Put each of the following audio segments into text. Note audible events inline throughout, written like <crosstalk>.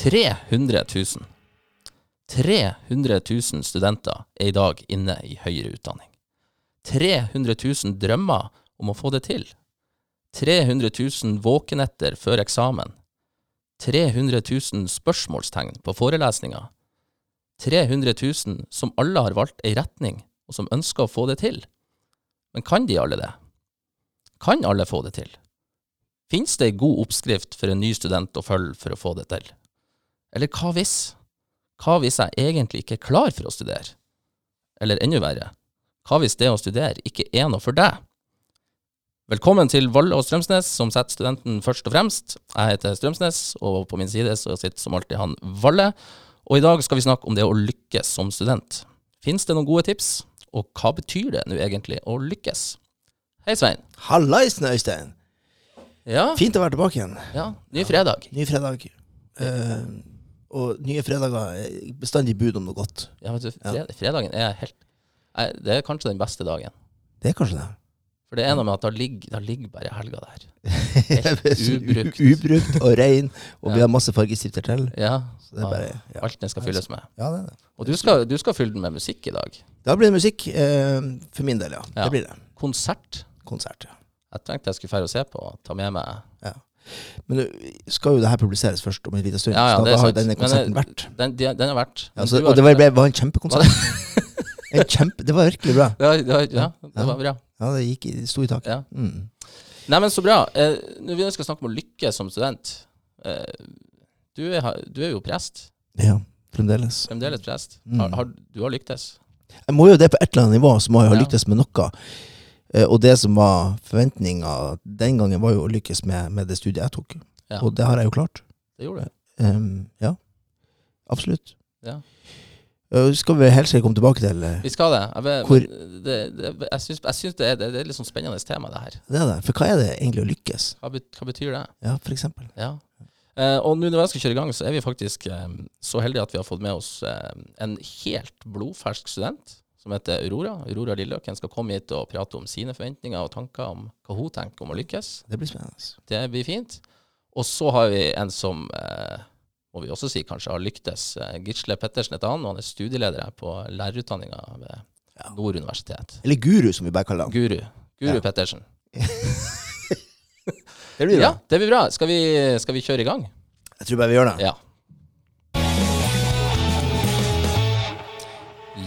300 000. 300 000 studenter er i dag inne i høyere utdanning. 300 000 drømmer om å få det til. 300 000 våkenetter før eksamen. 300 000 spørsmålstegn på forelesninger. 300 000 som alle har valgt ei retning, og som ønsker å få det til. Men kan de alle det? Kan alle få det til? Fins det ei god oppskrift for en ny student å følge for å få det til? Eller hva hvis? Hva hvis jeg egentlig ikke er klar for å studere? Eller enda verre, hva hvis det å studere ikke er noe for deg? Velkommen til Valle og Strømsnes, som setter studenten først og fremst. Jeg heter Strømsnes, og på min side så sitter som alltid han Valle. Og i dag skal vi snakke om det å lykkes som student. Fins det noen gode tips? Og hva betyr det nå egentlig å lykkes? Hei, Svein. Hallaisen, Øystein. Ja, Fint å være tilbake igjen. ja ny fredag. Ny fredag. Eh, og nye fredager er bestandig bud om noe godt. Ja, men du, fred fredagen er helt Nei, Det er kanskje den beste dagen. Det er kanskje det. For det er noe med at da ligger, ligger bare helga der. <laughs> Helt ubrukt. Ubrukt og rein, og vi har masse fargestifter til. Ja, Så det er bare ja. alt den skal fylles med. ja, det er det. Og du skal, du skal fylle den med musikk i dag. Da blir det musikk. Eh, for min del, ja. Ja. Det blir det. Konsert. Konsert. ja. Jeg tenkte jeg skulle dra og se på, ta med meg Men skal jo det her publiseres først om en liten stund. Ja, ja, det er da har denne konserten vært. Den, den, den har vært. Ja, så, og det var, var en kjempekonsert. <laughs> en kjempe, det var virkelig bra. Ja, ja, ja, det var bra. Ja, det gikk det sto i taket. Ja. Mm. Nei, men så bra. Eh, Når vi skal snakke om å lykkes som student eh, du, er, du er jo prest. Ja, fremdeles. Fremdeles prest. Mm. Har, har, du har lyktes. Jeg må jo det på et eller annet nivå, så må jeg ha Ja. lyktes med noe. Eh, og det som var forventninga den gangen, var jo å lykkes med, med det studiet jeg tok. Ja. Og det har jeg jo klart. Det gjorde du. Ehm, ja, absolutt. Ja. Eh, skal vi helt sikkert komme tilbake til eh, Vi skal det. Jeg, vet, Hvor- det, det, jeg syns, jeg syns det, er, det er litt sånn spennende tema, det her. det er det. For hva er det egentlig å lykkes? Hva, bet, hva betyr det? Ja, for eksempel. Ja. Uh, og nå når jeg skal kjøre i gang, så er vi faktisk eh, så heldige at vi har fått med oss eh, en helt blodfersk student som heter Aurora. Aurora Lilløken skal komme hit og prate om sine forventninger og tanker om hva hun tenker om å lykkes. Det blir spennende. Det blir fint. Og så har vi en som, eh, må vi også si kanskje, har lyktes. Eh, Gisle Pettersen heter han, og han er studieleder her på lærerutdanninga ved Ja. Nord universitet. Eller guru, som vi bare kaller han. Guru. Guru Ja. Pettersen. <laughs> Det blir bra. Ja, det blir bra. Skal vi, skal vi kjøre i gang? Jeg tror bare vi gjør det. Ja.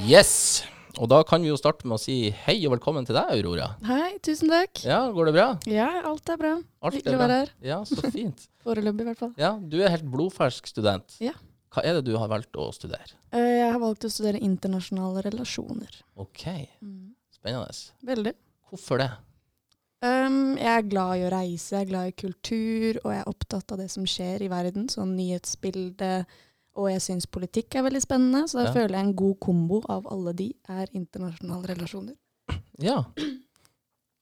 Yes. Og da kan vi jo starte med å si hei og velkommen til deg, Aurora. Hei, tusen takk. Ja, går det bra? Ja, alt er bra. Alt Hyggelig å være her. Ja, så fint. <laughs> Foreløpig, i hvert fall. Ja, du er helt blodfersk student. Ja. Hva er det du har valgt å studere? Eh, Jeg har valgt å studere internasjonale relasjoner. Ok, Mm. spennende. Veldig. Hvorfor det? Um, jeg er glad i å reise, jeg er glad i kultur, og jeg er opptatt av det som skjer i verden. Sånn nyhetsbilde, og jeg syns politikk er veldig spennende. Så da Ja. føler jeg en god kombo av alle de er internasjonale relasjoner. Ja.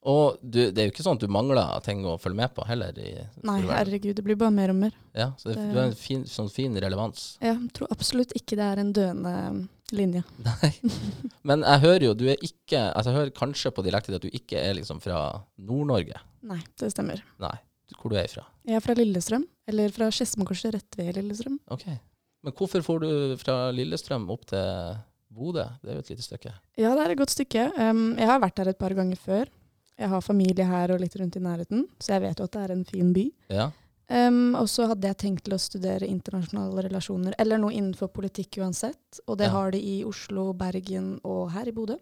Og du, det er jo ikke sånn at du mangler ting å følge med på heller. I Nei, herregud, det blir bare mer og mer. Ja, så det, det- du har en fin, sånn fin relevans. Jeg tror absolutt ikke det er en døende um, linje. <laughs> Nei. Men jeg hører jo, du er ikke Altså, jeg hører kanskje på dialekten at du ikke er liksom fra Nord-Norge. Nei, det stemmer. Nei. Hvor du er fra? Jeg er fra Lillestrøm, eller fra Skedsmokorset rett ved Lillestrøm. Ok. Men hvorfor får du fra Lillestrøm opp til Bodø? Det er jo et lite stykke. Ja, det er et godt stykke. Um, jeg har vært her et par ganger før. Jeg har familie her og litt rundt i nærheten, så jeg vet jo at det er en fin by. Ja. Um, og så hadde jeg tenkt til å studere internasjonale relasjoner, eller noe innenfor politikk uansett. Og det Ja. har de i Oslo, Bergen og her i Bodø.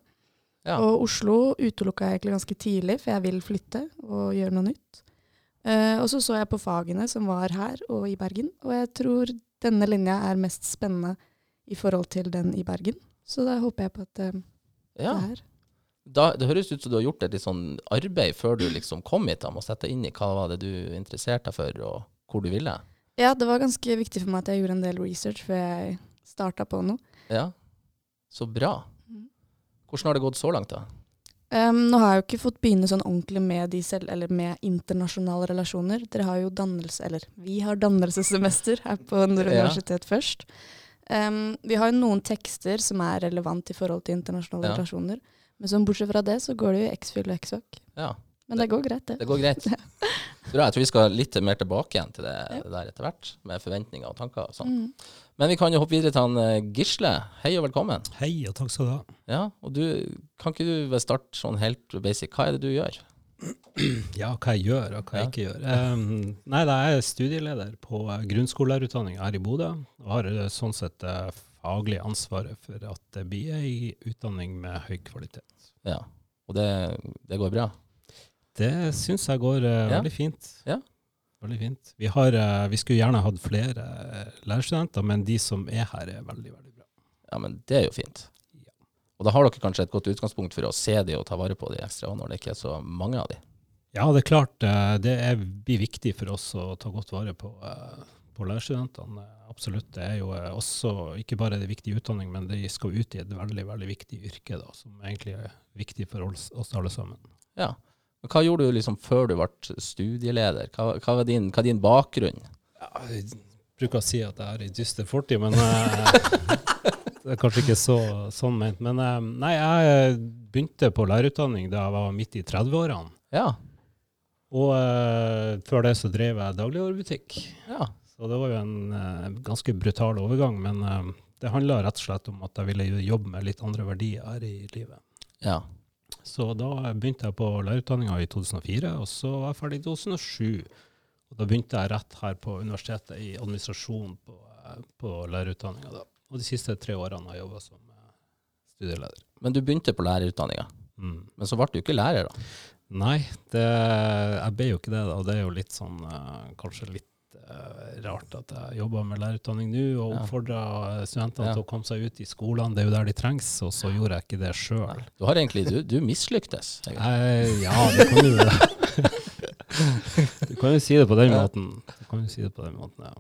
ja. Og Oslo utelukka jeg egentlig ganske tidlig, for jeg vil flytte og gjøre noe nytt. Eh, og så så jeg på fagene som var her og i Bergen, og jeg tror denne linja er mest spennende i forhold til den i Bergen. Så da håper jeg på at uh, ja. det er Da, det høres ut som du har gjort et litt sånn arbeid før du liksom kom hit, Om med å sette inn i hva var det du interesserte deg for, og hvor du ville. Ja, det var ganske viktig for meg at jeg gjorde en del research før jeg starta på noe. Ja. Så bra. Mhm. Hvordan har det gått så langt, da? Um, nå har jeg jo ikke fått begynne sånn ordentlig med de selv, eller med internasjonale relasjoner. Dere har jo dannelse, eller vi har dannelsessemester her på Nord Ja. først. Um, vi har jo noen tekster som er relevant i forhold til internasjonale Ja. relasjoner. Men sånn bortsett fra det, så går det jo i X-Fill og X-Vac. Ja. Men det går greit, det. Det går greit. <laughs> Bra, jeg tror vi skal litt mer tilbake igjen til det, det der etter hvert, med forventninger og tanker og sånn. Mm. Men vi kan jo hoppe videre til han eh, Gisle. Hei og velkommen. Hei, og takk skal du ha. Ja, og du, kan ikke du starte sånn helt basic? Hva er det du gjør? Ja, hva jeg gjør og hva Ja. jeg ikke gjør. Um, nei, da er jeg studieleder på grunnskolelærerutdanning grunnskolelærerutdanninga her i Bodø. Og har eh, sånn sett eh, faglig ansvaret for at det blir ei utdanning med høy kvalitet. Ja, og det, det går bra? Det syns jeg går uh, Ja. veldig fint. Ja. Veldig fint. Vi, har, eh, vi skulle gjerne hatt flere eh, lærerstudenter, men de som er her, er veldig, veldig bra. Ja, men det er jo fint. Ja. Og da har dere kanskje et godt utgangspunkt for å se de og ta vare på de ekstra når det ikke er så mange av de. Ja, det er klart eh, det er, blir viktig for oss å ta godt vare på, på lærerstudentene. Absolutt. Det er jo også ikke bare det viktig utdanning, men de skal ut i et veldig veldig viktig yrke, da, som egentlig er viktig for oss, oss alle sammen. Ja. Men hva gjorde du liksom før du ble studieleder? Hva, hva, var din, hva er din bakgrunn? Ja, jeg bruker å si at jeg har ei dyster fortid, men eh, <laughs> det er kanskje ikke så, sånn ment. Men eh, nei, jeg begynte på lærerutdanning da jeg var midt i 30-årene. Ja. Og uh, før det så drev jeg dagligvarebutikk. Ja. Så det var jo en uh, ganske brutal overgang, men uh, det handla rett og slett om at jeg ville jobbe med litt andre verdier her i livet. Ja. Så da begynte jeg på lærerutdanninga i 2004, og så var jeg ferdig i 2007. Og da begynte jeg rett her på universitetet i administrasjon på, eh, på lærerutdanninga. da. Og de siste tre årene har jeg jobba som eh, studieleder. Men du begynte på lærerutdanninga. Mm. Men så ble du ikke lærer, da. Nei, det, jeg ble jo ikke det, da. Og det er jo litt sånn eh, kanskje litt rart at jeg jobber med lærerutdanning nå og Ja. studentene Ja. til å komme seg ut i skolene. Det er jo der de trengs, og så gjorde jeg ikke det sjøl. Du har egentlig Du, du mislyktes. Eh, ja, det kan du <laughs> Du kan jo si det på den måten. Du kan jo si det på den måten, ja.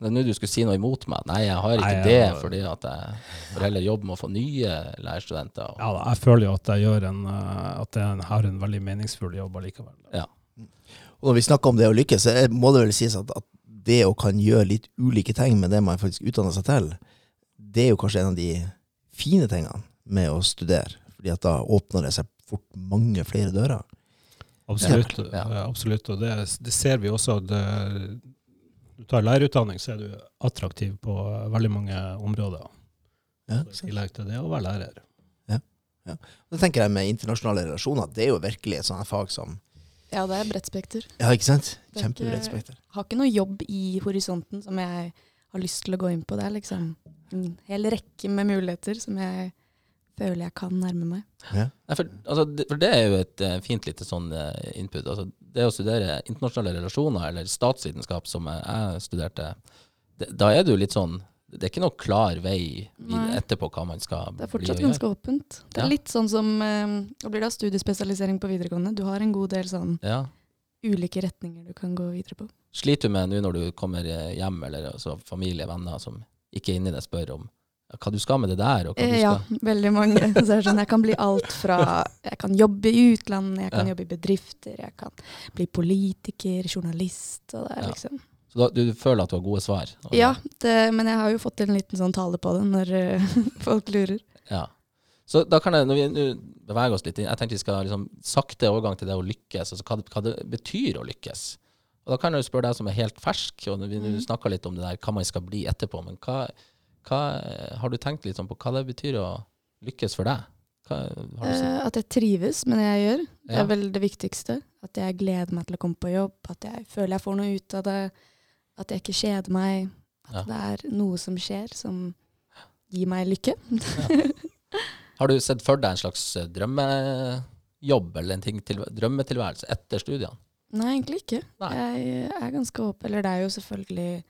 Det er nå du skulle si noe imot meg. Nei, jeg har ikke Nei, jeg det, fordi at jeg får heller jobbe med å få nye lærerstudenter. ja da, jeg føler jo at jeg, gjør en, eh, at jeg har en veldig meningsfull jobb allikevel. Ja. Og når vi snakker om det å lykkes, så må det vel sies at, at det å kan gjøre litt ulike ting med det man faktisk utdanner seg til, det er jo kanskje en av de fine tingene med å studere. Fordi at da åpner det seg fort mange flere dører. Absolutt. Ja. absolutt. Og det, det ser vi også. det- Du tar lærerutdanning, så er du attraktiv på veldig mange områder. Ja, Så I tillegg til det å være lærer. Da tenker jeg med internasjonale relasjoner, det er jo virkelig et sånt fag som Ja, det er bredt spekter. Ja, ikke sant? Kjempebredt spekter. Har ikke noe jobb i horisonten som jeg har lyst til å gå inn på. Det er liksom en hel rekke med muligheter som jeg føler jeg kan nærme meg. Ja. Nei, for, altså, det, for det er jo et uh, fint lite sånn uh, input. Altså, det å studere internasjonale relasjoner, eller statsvitenskap, som jeg, jeg studerte, det, da er du litt sånn Det er ikke noe klar vei etterpå hva man skal Det er fortsatt ganske åpent. Det er Ja. litt sånn som eh, blir det studiespesialisering på videregående? Du har en god del sånn Ja. ulike retninger du kan gå videre på. Sliter du med nå når du kommer eh, hjem, eller altså, familie, venner som ikke er inni deg, spør om hva du skal med det der, Eh, ja, <laughs> veldig mange. Sånn, jeg kan bli alt fra Jeg kan jobbe i utlandet, jeg kan Ja. jobbe i bedrifter, jeg kan bli politiker, journalist og det er liksom Så da, du føler at du har gode svar? Ja, det, men jeg har jo fått en liten sånn tale på det når uh, <laughs> folk lurer. Ja. Så da kan jeg, når vi nå beveger oss litt inn, jeg tenkte vi skal liksom sakte overgang til det å lykkes, altså hva, hva det betyr å lykkes. Og da kan jeg jo spørre deg som er helt fersk, og vi mm. snakka litt om det der, hva man skal bli etterpå, men hva, hva har du tenkt litt sånn på hva det betyr å lykkes for deg? Hva, har du sett? Eh, at jeg trives med det jeg gjør, det Ja. er vel det viktigste. At jeg gleder meg til å komme på jobb, at jeg føler jeg får noe ut av det. At jeg ikke kjeder meg. At Ja. det er noe som skjer som gir meg lykke. <laughs> Har du sett for deg en slags eh, drømmejobb, eller en ting til, drømmetilværelse etter studiene? Nei, egentlig ikke. Nei. Jeg er ganske åpen. Eller det er jo selvfølgelig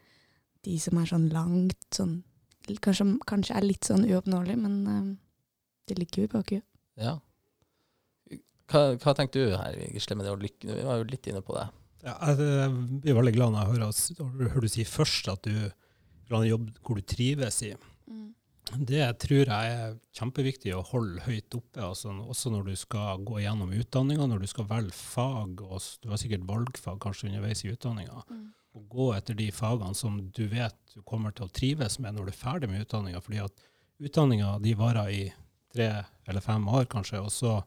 de som er sånn langt sånn Kanskje, kanskje er litt sånn uoppnåelig, men eh, det ligger jo i bakhuet. Ja. Hva, hva tenker du her, Gisle, med det å lykke? Vi var jo litt inne på det. Ja, jeg blir veldig glad når jeg hører, hører du si først at du vil ha en jobb hvor du trives i. Det tror jeg er kjempeviktig å holde høyt oppe, altså, også når du skal gå gjennom utdanninga, når du skal velge fag, og du har sikkert valgfag kanskje underveis i utdanninga. Og gå etter de fagene som du vet du kommer til å trives med når du er ferdig med utdanninga. fordi at utdanninga de varer i tre eller fem år kanskje, og så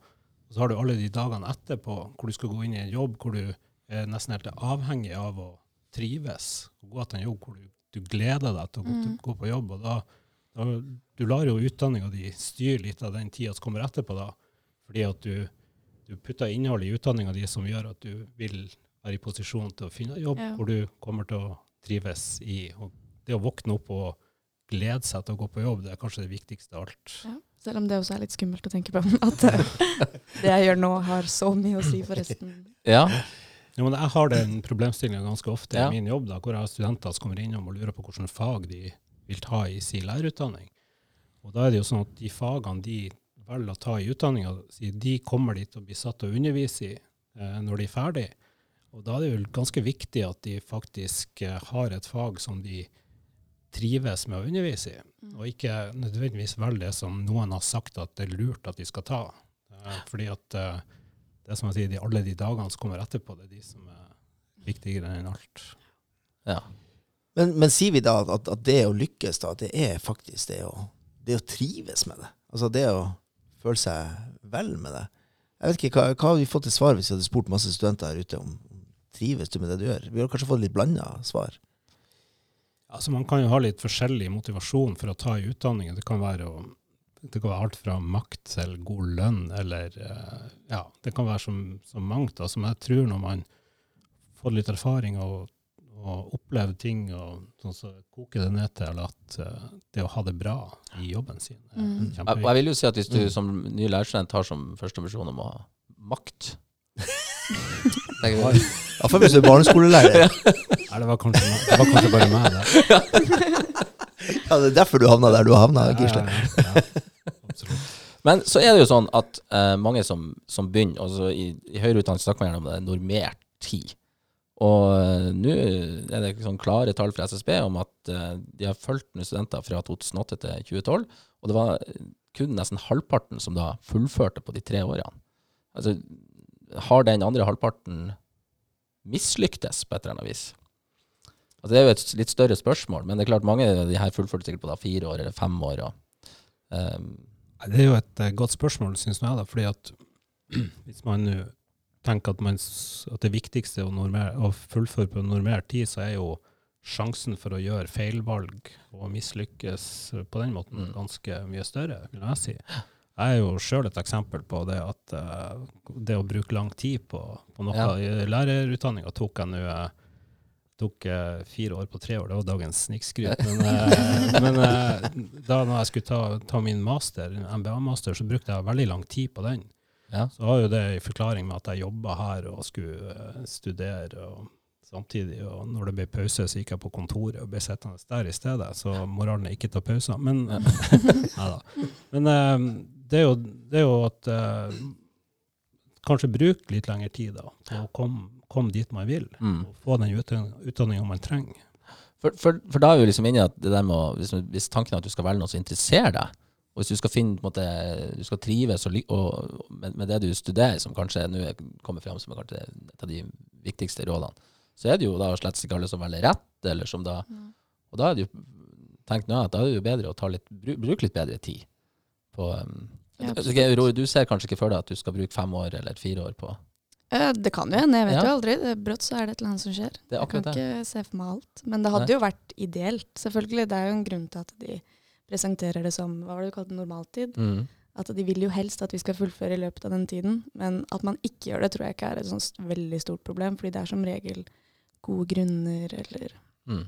Og så har du alle de dagene etterpå hvor du skal gå inn i en jobb hvor du er nesten helt avhengig av å trives. og Gå til en jobb hvor du, du gleder deg til å gå, til, Mm. gå på jobb. og da, da Du lar jo utdanninga di styre litt av den tida som kommer etterpå, da, fordi at du, du putter innhold i utdanninga di som gjør at du vil være i posisjon til å finne jobb Ja. hvor du kommer til å trives i. Og det å våkne opp og glede seg til å gå på jobb, det er kanskje det viktigste av alt. Ja. Selv om det også er litt skummelt å tenke på. <laughs> At eh, det jeg gjør nå, har så mye å si for resten. Ja. Ja, men jeg har den problemstillinga ganske ofte Ja. i min jobb, da, hvor jeg har studenter som kommer innom og lurer på hvilke fag de vil ta i sin lærerutdanning. Og da er det jo sånn at de fagene de velger å ta i utdanninga de kommer de til å bli satt til å undervise i eh, når de er ferdig. Og da er det jo ganske viktig at de faktisk eh, har et fag som de trives med å undervise i, og ikke nødvendigvis velger det som noen har sagt at det er lurt at de skal ta. Eh, fordi at eh, det er som jeg sier, de, alle de dagene som kommer etterpå, det er de som er viktigere enn alt. ja. Men, men sier vi da at, at det å lykkes, da, det er faktisk det å, det å trives med det? Altså det å føle seg vel med det? Jeg vet ikke, Hva, hva hadde vi fått til svar hvis vi hadde spurt masse studenter her ute om trives du med det du gjør? Vi har kanskje fått litt blanda svar. Altså Man kan jo ha litt forskjellig motivasjon for å ta i utdanningen. Det kan være, å, det kan være alt fra makt til god lønn, eller eh, ja, det kan være som, som mangt. som jeg tror når man får litt erfaring og, og opplever ting, og sånn så koker det ned til at eh, det å ha det bra i jobben sin er Mm. Jeg, og jeg vil jo si at hvis du Mm. som ny lærerstudent tar som første misjon om å ha makt <laughs> Iallfall hvis du er barneskolelærer. <laughs> Nei, det var kanskje, det var kanskje bare meg, det. <laughs> Ja, det er derfor du havna der du har havna, Ja, Gisle. ja, ja. Absolutt. Men så er det jo sånn at eh, mange som, som begynner altså i, I høyere utdanning snakker man gjerne om det er normert tid. Og eh, nå er det sånn klare tall fra SSB om at eh, de har fulgt med studenter fra 2008 til 2012, og det var kun nesten halvparten som da fullførte på de tre årene. Altså, har den andre halvparten mislyktes på et eller annet vis? Altså, det er jo et litt større spørsmål, men det er klart mange av de her fullførte sikkert på da fire år eller fem år. Og, eh, Nei, Det er jo et eh, godt spørsmål, syns jeg. da, fordi at <clears throat> Hvis man nå tenker at, man, at det viktigste å, normere, å fullføre på normert tid, så er jo sjansen for å gjøre feilvalg og mislykkes på den måten Mm. ganske mye større, vil jeg si. Jeg er jo sjøl et eksempel på det at eh, det å bruke lang tid på, på noe Ja. lærerutdanninga tok jeg nå eh, tok uh, fire år på tre år, det var dagens snikskryt. Men, uh, <laughs> men uh, da jeg skulle ta, ta min master, MBA-master, så brukte jeg veldig lang tid på den. ja. Så har jo det i forklaring med at jeg jobba her og skulle studere og samtidig. Og når det ble pause, så gikk jeg på kontoret og ble sittende der i stedet. Så moralen er ikke ta pauser. Men. <laughs> Men det, er jo, det er jo at Kanskje bruke litt lengre tid da, til å komme kom dit man vil. Mm. Og få den utdanninga man trenger. For, for, for da er vi liksom inne i at det der med å, hvis, hvis tanken er at du skal velge noe som interesserer deg, og hvis du skal finne på en måte, du skal trives og, og, med, med det du studerer, som kanskje nå er- kommer frem som kanskje et av de viktigste rådene, så er det jo da slett ikke alle som velger rett, eller som da Mm. Og da er det jo tenkt nå at da er det jo bedre å ta litt, bruke litt bedre tid på um, Ja, Du ser kanskje ikke for deg at du skal bruke fem år eller fire år på Det kan jo hende, jeg vet Ja. jo aldri. Brått så er det et eller annet som skjer. Det er Jeg kan ikke se for meg alt. Men det hadde Nei. jo vært ideelt, selvfølgelig. Det er jo en grunn til at de presenterer det som hva var det du kalte normaltid. Mm. At de vil jo helst at vi skal fullføre i løpet av den tiden. Men at man ikke gjør det, tror jeg ikke er et sånt veldig stort problem. Fordi det er som regel gode grunner eller Mm.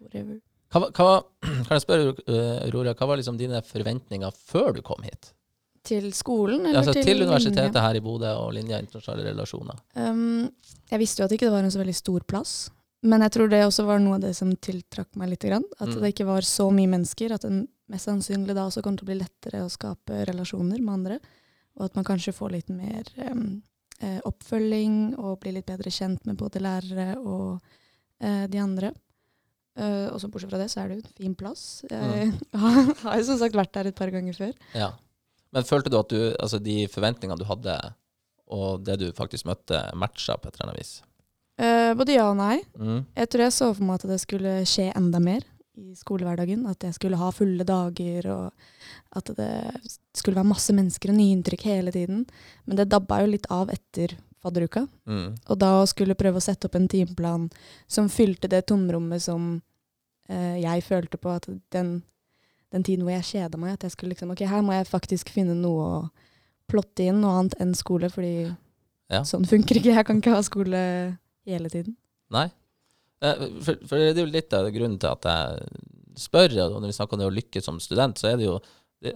whatever. Hva, hva, <clears throat> kan jeg spørre, uh, Rory, hva var liksom dine forventninger før du kom hit? Til skolen eller Altså, til, til universitetet linje? her i Bodø og linja internasjonale relasjoner. Um, jeg visste jo at det ikke var en så veldig stor plass. Men jeg tror det også var noe av det som tiltrakk meg litt. Grann. At Mm. det ikke var så mye mennesker. At det mest sannsynlig da også kommer til å bli lettere å skape relasjoner med andre. Og at man kanskje får litt mer um, eh, oppfølging og blir litt bedre kjent med både lærere og uh, de andre. Uh, og så bortsett fra det, så er det jo en fin plass. Jeg <laughs> har jo som sagt vært der et par ganger før. Ja. Men følte du at du, altså de forventningene du hadde, og det du faktisk møtte, matcha på et eller annet vis? Eh, både ja og nei. Mm. Jeg tror jeg så for meg at det skulle skje enda mer i skolehverdagen. At jeg skulle ha fulle dager, og at det skulle være masse mennesker og nye inntrykk hele tiden. Men det dabba jo litt av etter fadderuka. Mm. Og da å skulle prøve å sette opp en timeplan som fylte det tomrommet som eh, jeg følte på at den, den tiden hvor jeg kjeda meg, at jeg skulle liksom Ok, her må jeg faktisk finne noe å plotte inn, noe annet enn skole, fordi Ja. sånn funker ikke. Jeg kan ikke ha skole hele tiden. Nei. Eh, For, for det er jo litt av grunnen til at jeg spør, og når vi snakker om det å lykkes som student, så er det jo det,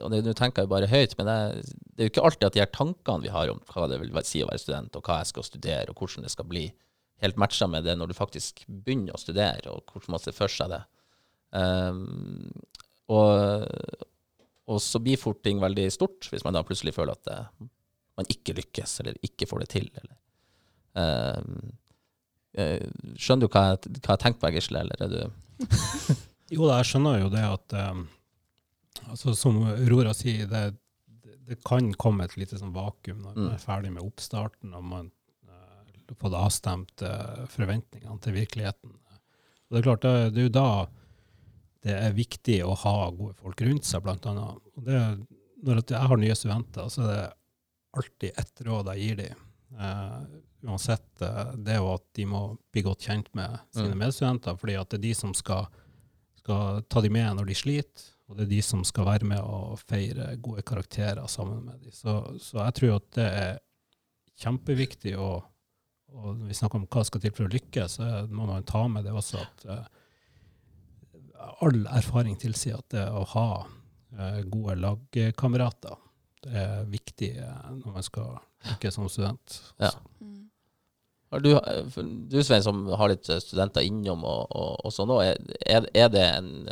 og Nå tenker jeg bare høyt, men jeg, det er jo ikke alltid at de her tankene vi har om hva det vil si å være student, og hva jeg skal studere, og hvordan det skal bli, helt matcha med det når du faktisk begynner å studere, og hvordan man ser for seg det. Um, og, og så blir fort ting veldig stort, hvis man da plutselig føler at det, man ikke lykkes, eller ikke får det til. Eller, um, eh, skjønner du hva jeg, hva jeg tenker på, Gisle, eller er du <laughs> Jo da, jeg skjønner jo det at um, altså Som Aurora sier, det, det, kan komme et lite sånn vakuum når man Mm. er ferdig med oppstarten og man uh, fått avstemt uh, forventningene til virkeligheten. Og det er klart, det, det er jo da det er viktig å ha gode folk rundt seg, blant annet. Det, når jeg har nye studenter, så er det alltid ett råd jeg gir dem. Eh, uansett eh, det er jo at de må bli godt kjent med sine Mm. medstudenter, fordi at det er de som skal skal ta dem med når de sliter, og det er de som skal være med og feire gode karakterer sammen med dem. Så, så jeg tror at det er kjempeviktig, og, og når vi snakker om hva skal til for å lykkes, så må man ta med det også at eh, all erfaring tilsier at det å ha eh, gode lagkamerater det er viktig eh, når man skal lykkes som student. Ja. Du, du Svein, som har litt studenter innom og, og, og sånn er, er, det en-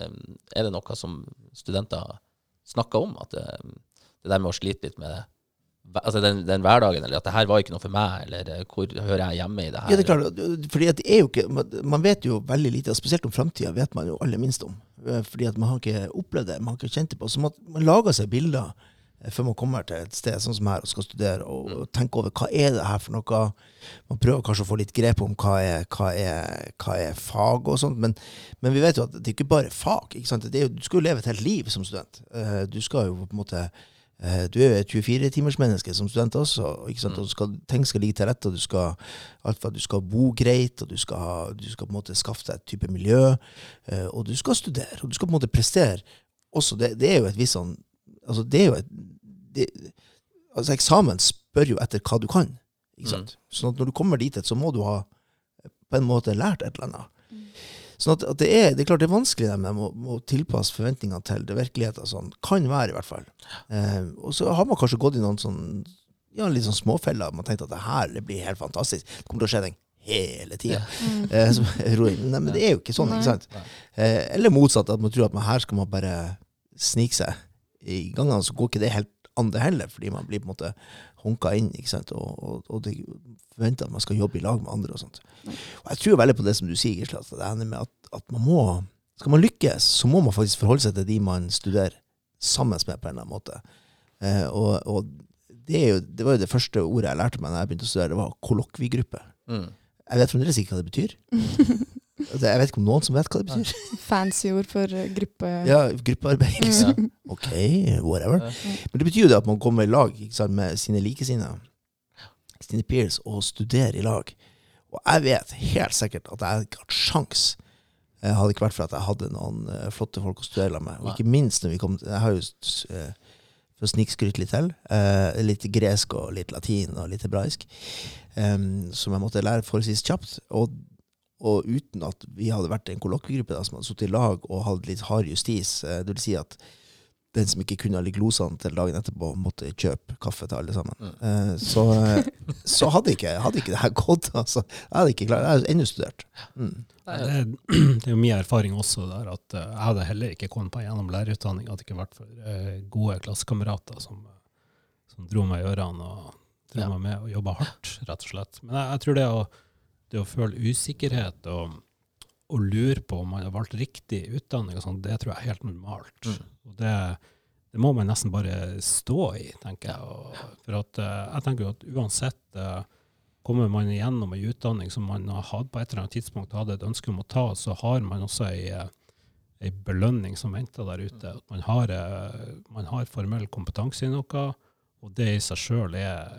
er det noe som studenter snakker om? At det, det der med å slite litt med altså den, den hverdagen, eller at det her var ikke noe for meg, eller eh, hvor hører jeg hjemme i det her? Ja, det er klart. Fordi at det er jo ikke, man- vet jo veldig lite, og spesielt om framtida vet man jo aller minst om. Eh, Fordi at man har ikke opplevd det, man har ikke kjent det på. Så man, man lager seg bilder eh, før man kommer til et sted sånn som her og skal studere, og, og tenke over hva er det her for noe. Man prøver kanskje å få litt grep om hva er, hva er, hva er fag og sånt, men, men vi vet jo at det er ikke bare fag. ikke sant? Det jo, du skal jo leve et helt liv som student. Du skal jo på en måte du er jo et 24-timersmenneske som student også. ikke sant? Og du skal, ting skal ligge til rette, og du skal, alt fra du skal bo greit, og du skal, du skal på en måte skaffe deg et type miljø, eh, og du skal studere, og du skal på en måte prestere. Også det, det er jo et visst sånn altså det er jo et, det, altså Eksamen spør jo etter hva du kan. ikke sant? Sånn at når du kommer dit, så må du ha eh, på en måte lært et eller annet. Sånn at, at det, er, det er klart det er vanskelig det med å, tilpasse forventningene til det virkeligheten. Sånn. Kan være, i hvert fall. Eh, og så har man kanskje gått i noen sånn ja, litt sånn småfeller. Man tenkte at det her det blir helt fantastisk. Det kommer til å skje ting hele tida. Eh, <laughs> Nei, men det er jo ikke sånn, ikke sant? Eh, eller motsatt, at man tror at man her skal man bare snike seg i gangene, så går ikke det helt an det heller, fordi man blir på en måte honka inn, ikke sant? Og, og, og det forventer at man skal jobbe i lag med andre og sånt. Og jeg tror veldig på det som du sier, Gisle, at det ender med at, at man må Skal man lykkes, så må man faktisk forholde seg til de man studerer sammen med på en eller annen måte. Eh, og og det, er jo, det var jo det første ordet jeg lærte meg da jeg begynte å studere, det var kollokviegruppe. Mm. Jeg vet fremdeles ikke hva det betyr. <laughs> Altså, Jeg vet ikke om noen som vet hva det betyr. Fancy ord for eh, gruppe... Ja, gruppearbeid. Liksom. Mm. Ok, whatever. Men det betyr jo det at man kommer i lag ikke sant, med sine likesinnede, sine peers, og studerer i lag. Og jeg vet helt sikkert at jeg ikke hadde sjans eh, hadde ikke vært for at jeg hadde noen eh, flotte folk å studere med. Og ikke minst når vi kom Jeg har jo for å snikskryte litt til. eh, litt gresk og litt latin og litt hebraisk. Um, som jeg måtte lære forholdsvis kjapt. Og, og uten at vi hadde vært en kollokviegruppe som hadde sittet i lag og hadde litt hard justis. eh, det vil si at den som ikke kunne alle glosene til dagen etterpå, måtte kjøpe kaffe til alle sammen. Mm. Eh, så, eh, så hadde ikke, hadde ikke det her gått. Altså. Jeg hadde ikke klart, jeg hadde ennå studert. Mm. Det er, <clears throat> det er jo mye erfaring også der at jeg hadde heller ikke kommet meg gjennom lærerutdanning hadde det ikke vært for gode klassekamerater som, som dro meg i ørene og dro Ja. meg med og jobba hardt, rett og slett. Men jeg, jeg tror det å, det å føle usikkerhet og, og lure på om man har valgt riktig utdanning, sånt, det tror jeg er helt normalt. Mm. Og det, det må man nesten bare stå i, tenker jeg. Og, for at, eh, jeg tenker at uansett eh, kommer man igjennom en utdanning som man har hatt på et eller annet tidspunkt hadde et ønske om å ta, så har man også ei, eh, ei belønning som venter der ute. At man har, man har formell kompetanse i noe, og det i seg sjøl er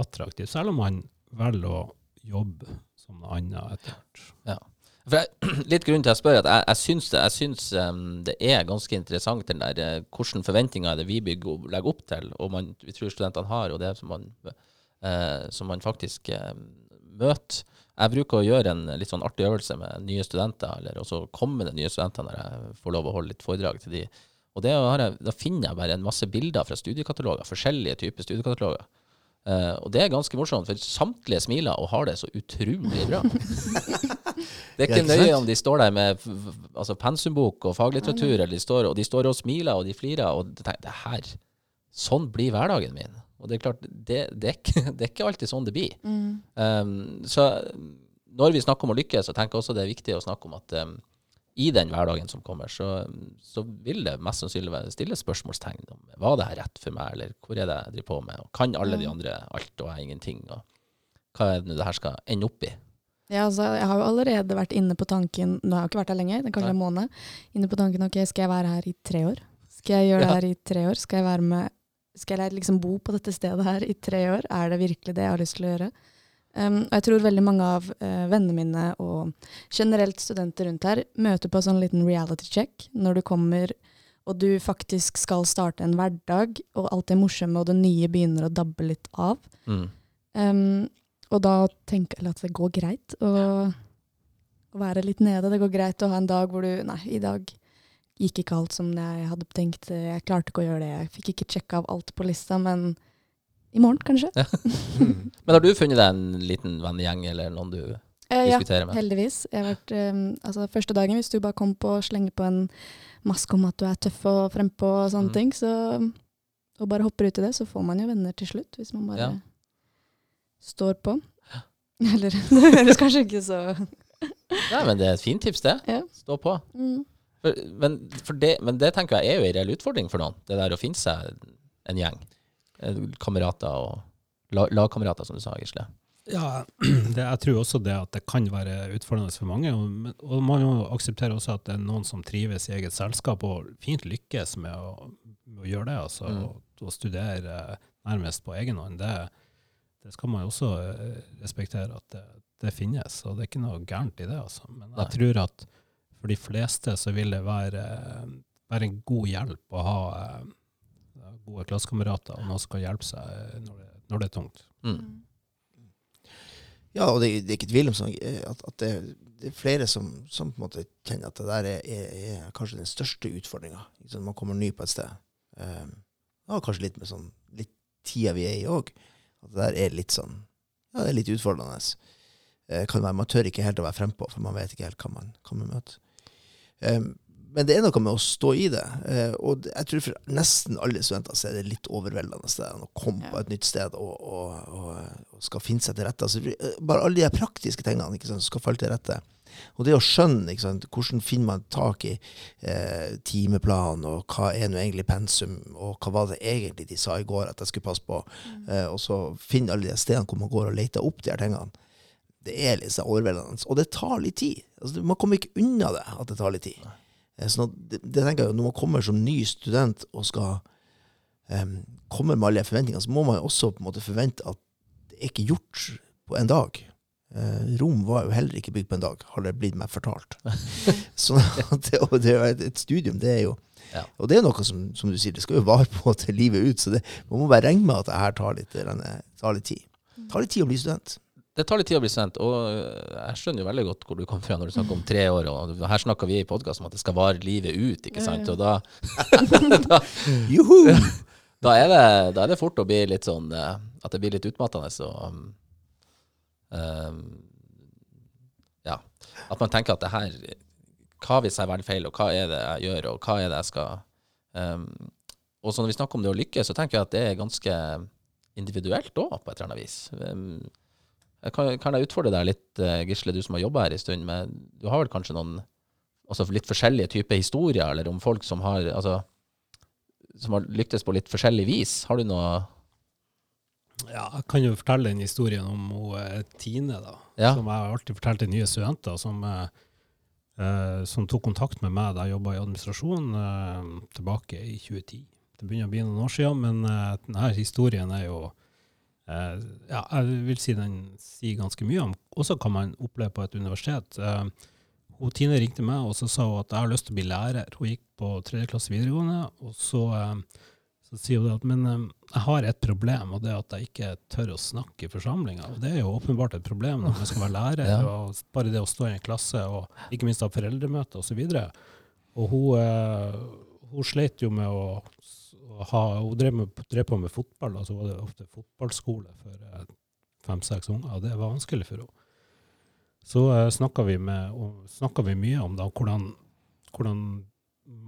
attraktivt. Selv om man velger å jobbe som noe annet etter hvert. For jeg, <clears throat> litt grunn til å spørre at jeg, jeg syns, det, jeg syns um, det er ganske interessant den der, uh, hvilke forventninger er det vi bygger, legger opp til, og man, vi tror studentene har, og det som man, uh, som man faktisk uh, møter. Jeg bruker å gjøre en litt sånn artig øvelse med nye studenter, eller også kommende nye studenter når jeg får lov å holde litt foredrag til de. Og jeg, Da finner jeg bare en masse bilder fra studiekataloger, forskjellige typer studiekataloger. Eh, og det er ganske morsomt, for samtlige smiler og har det så utrolig bra. <laughs> det er ikke nøye om de står der med altså pensumbok og faglitteratur, eller de står, og de står og smiler og de flirer. Og de tenker, det her, sånn blir hverdagen min. Og det er klart, det, det, er, ikke, <laughs> det er ikke alltid sånn det blir. Mm. Um, så når vi snakker om å lykkes, så tenker jeg også det er viktig å snakke om at um, i den hverdagen som kommer, så, så vil det mest sannsynlig stille spørsmålstegn om var det her rett for meg, eller hvor er det jeg driver på med, og kan alle de andre alt og jeg ingenting, og hva er det det her skal ende opp i? Ja, altså, jeg har jo allerede vært inne på tanken, nå har jeg jo ikke vært her lenge, det er kanskje en måned, inne på tanken, ok, skal jeg være her i tre år? Skal jeg gjøre Ja. det her i tre år? Skal jeg være med, skal jeg liksom bo på dette stedet her i tre år? Er det virkelig det jeg har lyst til å gjøre? Um, og jeg tror veldig mange av uh, vennene mine og generelt studenter rundt her møter på en sånn liten reality check når du kommer og du faktisk skal starte en hverdag, og alt det morsomme og det nye begynner å dabbe litt av. Mm. Um, og da tenker jeg at det går greit å, å være litt nede. Det går greit å ha en dag hvor du Nei, i dag gikk ikke alt som jeg hadde tenkt. Jeg klarte ikke å gjøre det. Jeg fikk ikke sjekka av alt på lista, men i morgen, kanskje. <laughs> Men har du funnet deg en liten vennegjeng, eller noen du Eh, ja, diskuterer med? heldigvis. Jeg har vært, um, altså, første dagen, hvis du bare kom på og slenger på en maske om at du er tøff og frempå og sånne Mm. ting, så, og bare hopper ut i det, så får man jo venner til slutt, hvis man bare Ja. står på. <laughs> Eller <laughs> det høres kanskje ikke så Nei, men det er et fint tips, det. Ja. Stå på. mm. For, men, for det, men det tenker jeg er jo en reell utfordring for noen, det der å finne seg en gjeng. Eh, Kamerater og la- lagkamerater, som du sa, Gisle. Ja, <clears throat> det, jeg tror også det at det kan være utfordrende for mange. Og, og man må akseptere også at det er noen som trives i eget selskap og fint lykkes med å, med å gjøre det. Altså, Mm. og, og studere eh, nærmest på egen hånd. Det, det skal man også eh, respektere at det, det finnes, og det er ikke noe gærent i det. Altså. Men Nei. jeg tror at for de fleste så vil det være, være en god hjelp å ha gode klassekamerater og noen som kan hjelpe seg eh, når det, når det er tungt. Mm. Ja, og det, det er ikke tvil om sånn, eh, at, at det, det er flere som, som på en måte kjenner at det der er, er, er kanskje den største utfordringa. Man kommer ny på et sted. Um, ja, kanskje litt med sånn litt tida vi er i òg. At det der er litt sånn Ja, det er litt utfordrende. Uh, kan være, man tør ikke helt å være frempå, for man vet ikke helt hva man, hva man møter. Um, men det er noe med å stå i det. eh, og jeg tror for nesten alle studenter så er det litt overveldende det å komme Ja. på et nytt sted og, og, og, og skal finne seg til rette. Altså, eh, bare alle de praktiske tingene ikke sant, skal falle til rette. Og det å skjønne ikke sant, hvordan finner man tak i eh, timeplanen, og hva er nå egentlig pensum, og hva var det egentlig de sa i går at jeg skulle passe på, eh, og så finne alle de stedene hvor man går og leter opp de her tingene. Det er litt sånn overveldende. Og det tar litt tid. Altså, man kommer ikke unna det at det tar litt tid. Eh, Sånn at det, det tenker jeg Når man kommer som ny student og skal um, komme med alle forventninger, forventningene, så må man også på en måte forvente at det er ikke gjort på en dag. Uh, Rom var jo heller ikke bygd på en dag, har det blitt meg fortalt. <laughs> så at det, og det er et, et studium, det er jo Ja. Og det er noe som, som du sier, det skal jo vare på til livet ut, så det, man må bare regne med at det her tar litt, tar litt tid. Det tar litt tid å bli student. Det tar litt tid å bli sendt, og øh, jeg skjønner jo veldig godt hvor du kommer fra når du snakker om tre år. og Her snakker vi i podkast om at det skal vare livet ut, ikke sant. Og da, <laughs> da, <laughs> da, er det, da er det fort å bli litt sånn eh, At det blir litt utmattende. Så, um, um, ja. At man tenker at det her Hva hvis jeg velger feil, og hva er det jeg gjør, og hva er det jeg skal um, Og så når vi snakker om det å lykkes, så tenker jeg at det er ganske individuelt òg, på et eller annet vis. Um, jeg kan, kan jeg utfordre deg litt, eh, Gisle, du som har jobba her en stund, men du har vel kanskje noen altså litt forskjellige typer historier, eller om folk som har altså, som har lyktes på litt forskjellig vis. Har du noe Ja, jeg kan jo fortelle den historien om hun, eh, Tine, da. Ja. Som jeg alltid forteller til nye studenter. Som, eh, eh, som tok kontakt med meg da jeg jobba i administrasjon eh, tilbake i 2010. Det begynner å bli noen år siden, men eh, denne historien er jo ja, Jeg vil si den sier ganske mye om også hva man opplever på et universitet. Eh, hun Tine ringte meg og så sa hun at jeg har lyst til å bli lærer. Hun gikk på tredje klasse videregående, og så eh, så sier hun det at men jeg har et problem, og det er at jeg ikke tør å snakke i forsamlinga. Og det er jo åpenbart et problem når man skal være lærer, ja. og bare det å stå i en klasse, og ikke minst ha foreldremøte osv. Og, så og hun, hun slet jo med å ha Hun drev, med, drev, på med fotball, og så var det ofte fotballskole for uh, fem-seks unger, og det var vanskelig for henne. Så uh, snakka vi, vi, mye om da, hvordan, hvordan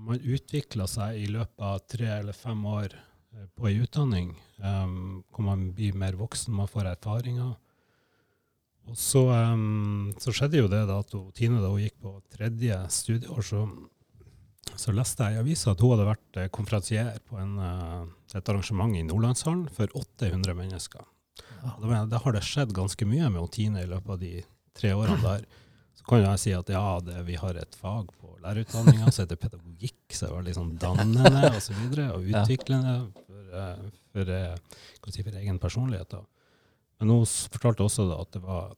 man utvikler seg i løpet av tre eller fem år eh, på ei utdanning, um, hvor man blir mer voksen, man får erfaringer. Og så, um, så skjedde jo det da at Tine da hun gikk på tredje studieår, så, så leste jeg i avisa at hun hadde vært eh, konferansier på en, uh, et arrangement i Nordlandshallen for 800 mennesker. Ja. Da, da, har det skjedd ganske mye med Tine i løpet av de tre årene der. Så kan jeg si at ja, det, vi har et fag på lærerutdanninga som heter pedagogikk, så det var litt sånn dannende og så videre, og utviklende for, for, for, eh, si, for egen personlighet. Da. Men hun fortalte også da, at det var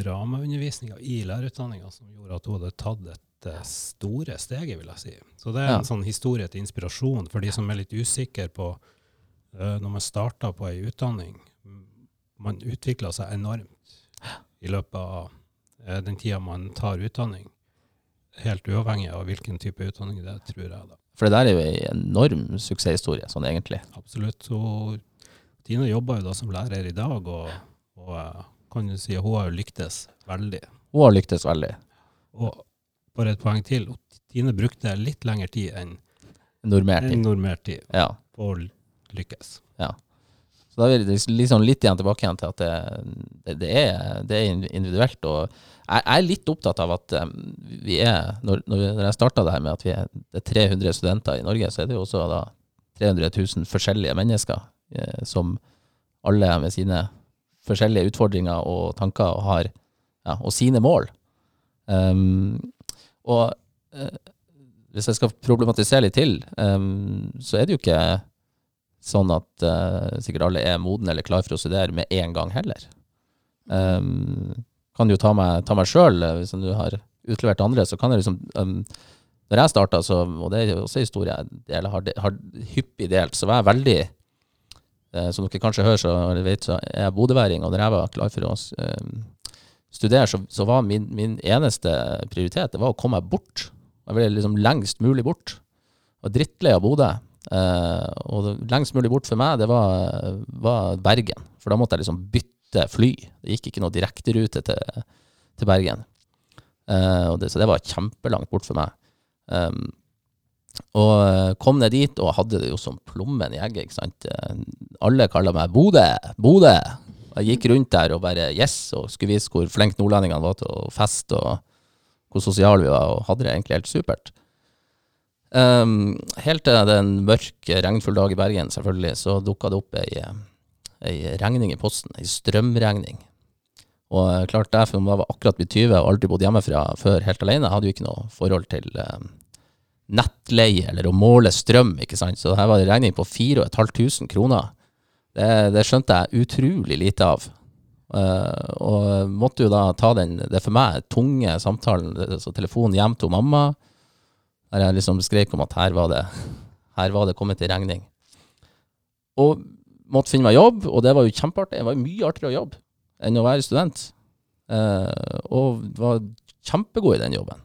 dramaundervisninga i lærerutdanninga som gjorde at hun hadde tatt dette store steget, vil jeg si. Så det er en sånn historie til inspirasjon for de som er litt usikre på uh, når man starter på ei utdanning. Man utvikler seg enormt i løpet av uh, den tida man tar utdanning. Helt uavhengig av hvilken type utdanning det er, tror jeg. da. For det der er jo en enorm suksesshistorie, sånn egentlig. Absolutt. Og Tine jobber jo da som lærer i dag, og, og eh, kan du si at hun har lyktes veldig. Hun har lyktes veldig. Og bare et poeng til. Og Tine brukte litt lengre tid enn normert tid, normert tid ja. på å lykkes. Ja. Så da er vi liksom litt igjen tilbake igjen til at det, det, det, er, det er, individuelt. og jeg, er litt opptatt av at um, vi er Når, når jeg starta det her med at vi er, det er 300 studenter i Norge, så er det jo også da 300 000 forskjellige mennesker eh, som alle med sine forskjellige utfordringer og tanker og har ja, og sine mål. Um, og eh, hvis jeg skal problematisere litt til, um, så er det jo ikke sånn at uh, sikkert alle er modne eller klar for å studere med en gang heller. Um, kan jo ta meg, ta meg sjøl, hvis du har utlevert andre, så kan jeg liksom um, Når jeg starta, og det er også en historie jeg har, har, hyppig delt, så var jeg veldig uh, Som dere kanskje hører, så, vet, så er jeg bodøværing, og når jeg var klar for å um, studere, så, så var min, min, eneste prioritet det var å komme meg bort. Jeg ville liksom lengst mulig bort. Jeg var drittlei av Bodø. Eh, og lengst mulig bort for meg, det var, var, Bergen. For da måtte jeg liksom bytte fly. Det gikk ikke noe direkterute til, til Bergen. Uh, det, så det var kjempelangt bort for meg. Um, og eh, kom ned dit og hadde det jo som plommen i egget. ikke sant? Alle kaller meg Bodø, Bodø. Jeg gikk rundt der og bare yes, og skulle vise hvor flinke nordlendingene var til å feste, og hvor sosiale vi var, og hadde det egentlig helt supert. Um, helt til det en mørk, regnfull dag i Bergen, selvfølgelig, så dukka det opp ei, ei, regning i posten. Ei strømregning. Og klart det, for jeg, var akkurat blitt 20 og aldri bodd hjemmefra før helt alene, hadde jo ikke noe forhold til um, nettleie eller å måle strøm, ikke sant. Så her var det regning på 4500 kroner. Det, det, skjønte jeg utrolig lite av. Uh, og måtte jo da ta den, det for meg tunge samtalen, så telefonen hjem til mamma der jeg liksom skrek om at her var det, her var det kommet i regning. Og måtte finne meg jobb, og det var jo kjempeartig. Det var jo mye artigere å jobbe enn å være student. Uh, og var kjempegod i den jobben.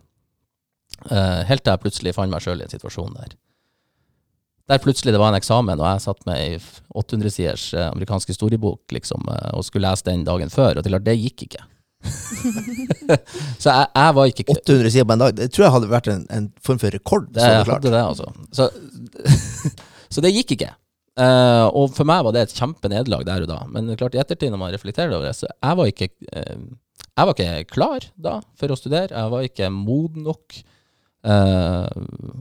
Uh, helt til jeg plutselig fant meg sjøl i en situasjon der. Der plutselig det var en eksamen, og jeg satt med ei 800-siders eh, amerikansk historiebok liksom, eh, og skulle lese den dagen før, og at det gikk ikke. <laughs> så jeg, jeg, var ikke 800 sider på en dag, det tror jeg hadde vært en, en form for rekord. Det, jeg hadde det, altså. Så, <laughs> så det gikk ikke. Uh, og for meg var det et kjempenederlag der og da. Men klart i ettertid, når man reflekterer over det, så jeg var ikke uh, jeg var ikke klar da for å studere. Jeg var ikke moden nok. Uh,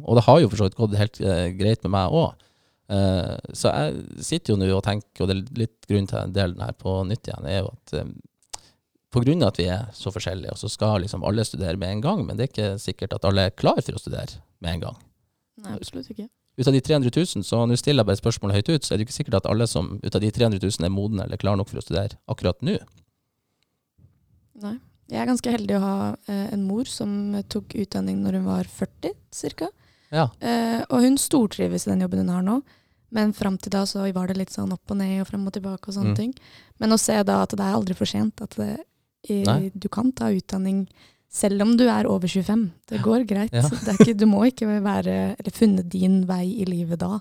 og det har jo for så vidt gått helt greit med meg òg. så jeg sitter jo nå og tenker, og det er litt grunn til den her på nytt igjen, er jo at på grunn av at vi er så forskjellige, og så skal liksom alle studere med en gang, men det er ikke sikkert at alle er klar for å studere med en gang. Nei, absolutt ikke. Ut av de 300 000, så nå stiller jeg bare spørsmålet høyt ut, så er det ikke sikkert at alle som ut av de 300 000 er modne eller klare nok for å studere akkurat nå. Nei. Jeg er ganske heldig å ha eh, en mor som tok utdanning når hun var 40 ca. Ja. Eh, og hun stortrives i den jobben hun har nå. Men fram til da så var det litt sånn opp og ned og frem og tilbake og sånne Mm. ting. Men å se da at det er aldri for sent. At det, i, du kan ta utdanning selv om du er over 25. Det går greit. Ja. <laughs> Det er ikke, du må ikke være, eller funnet din vei i livet da.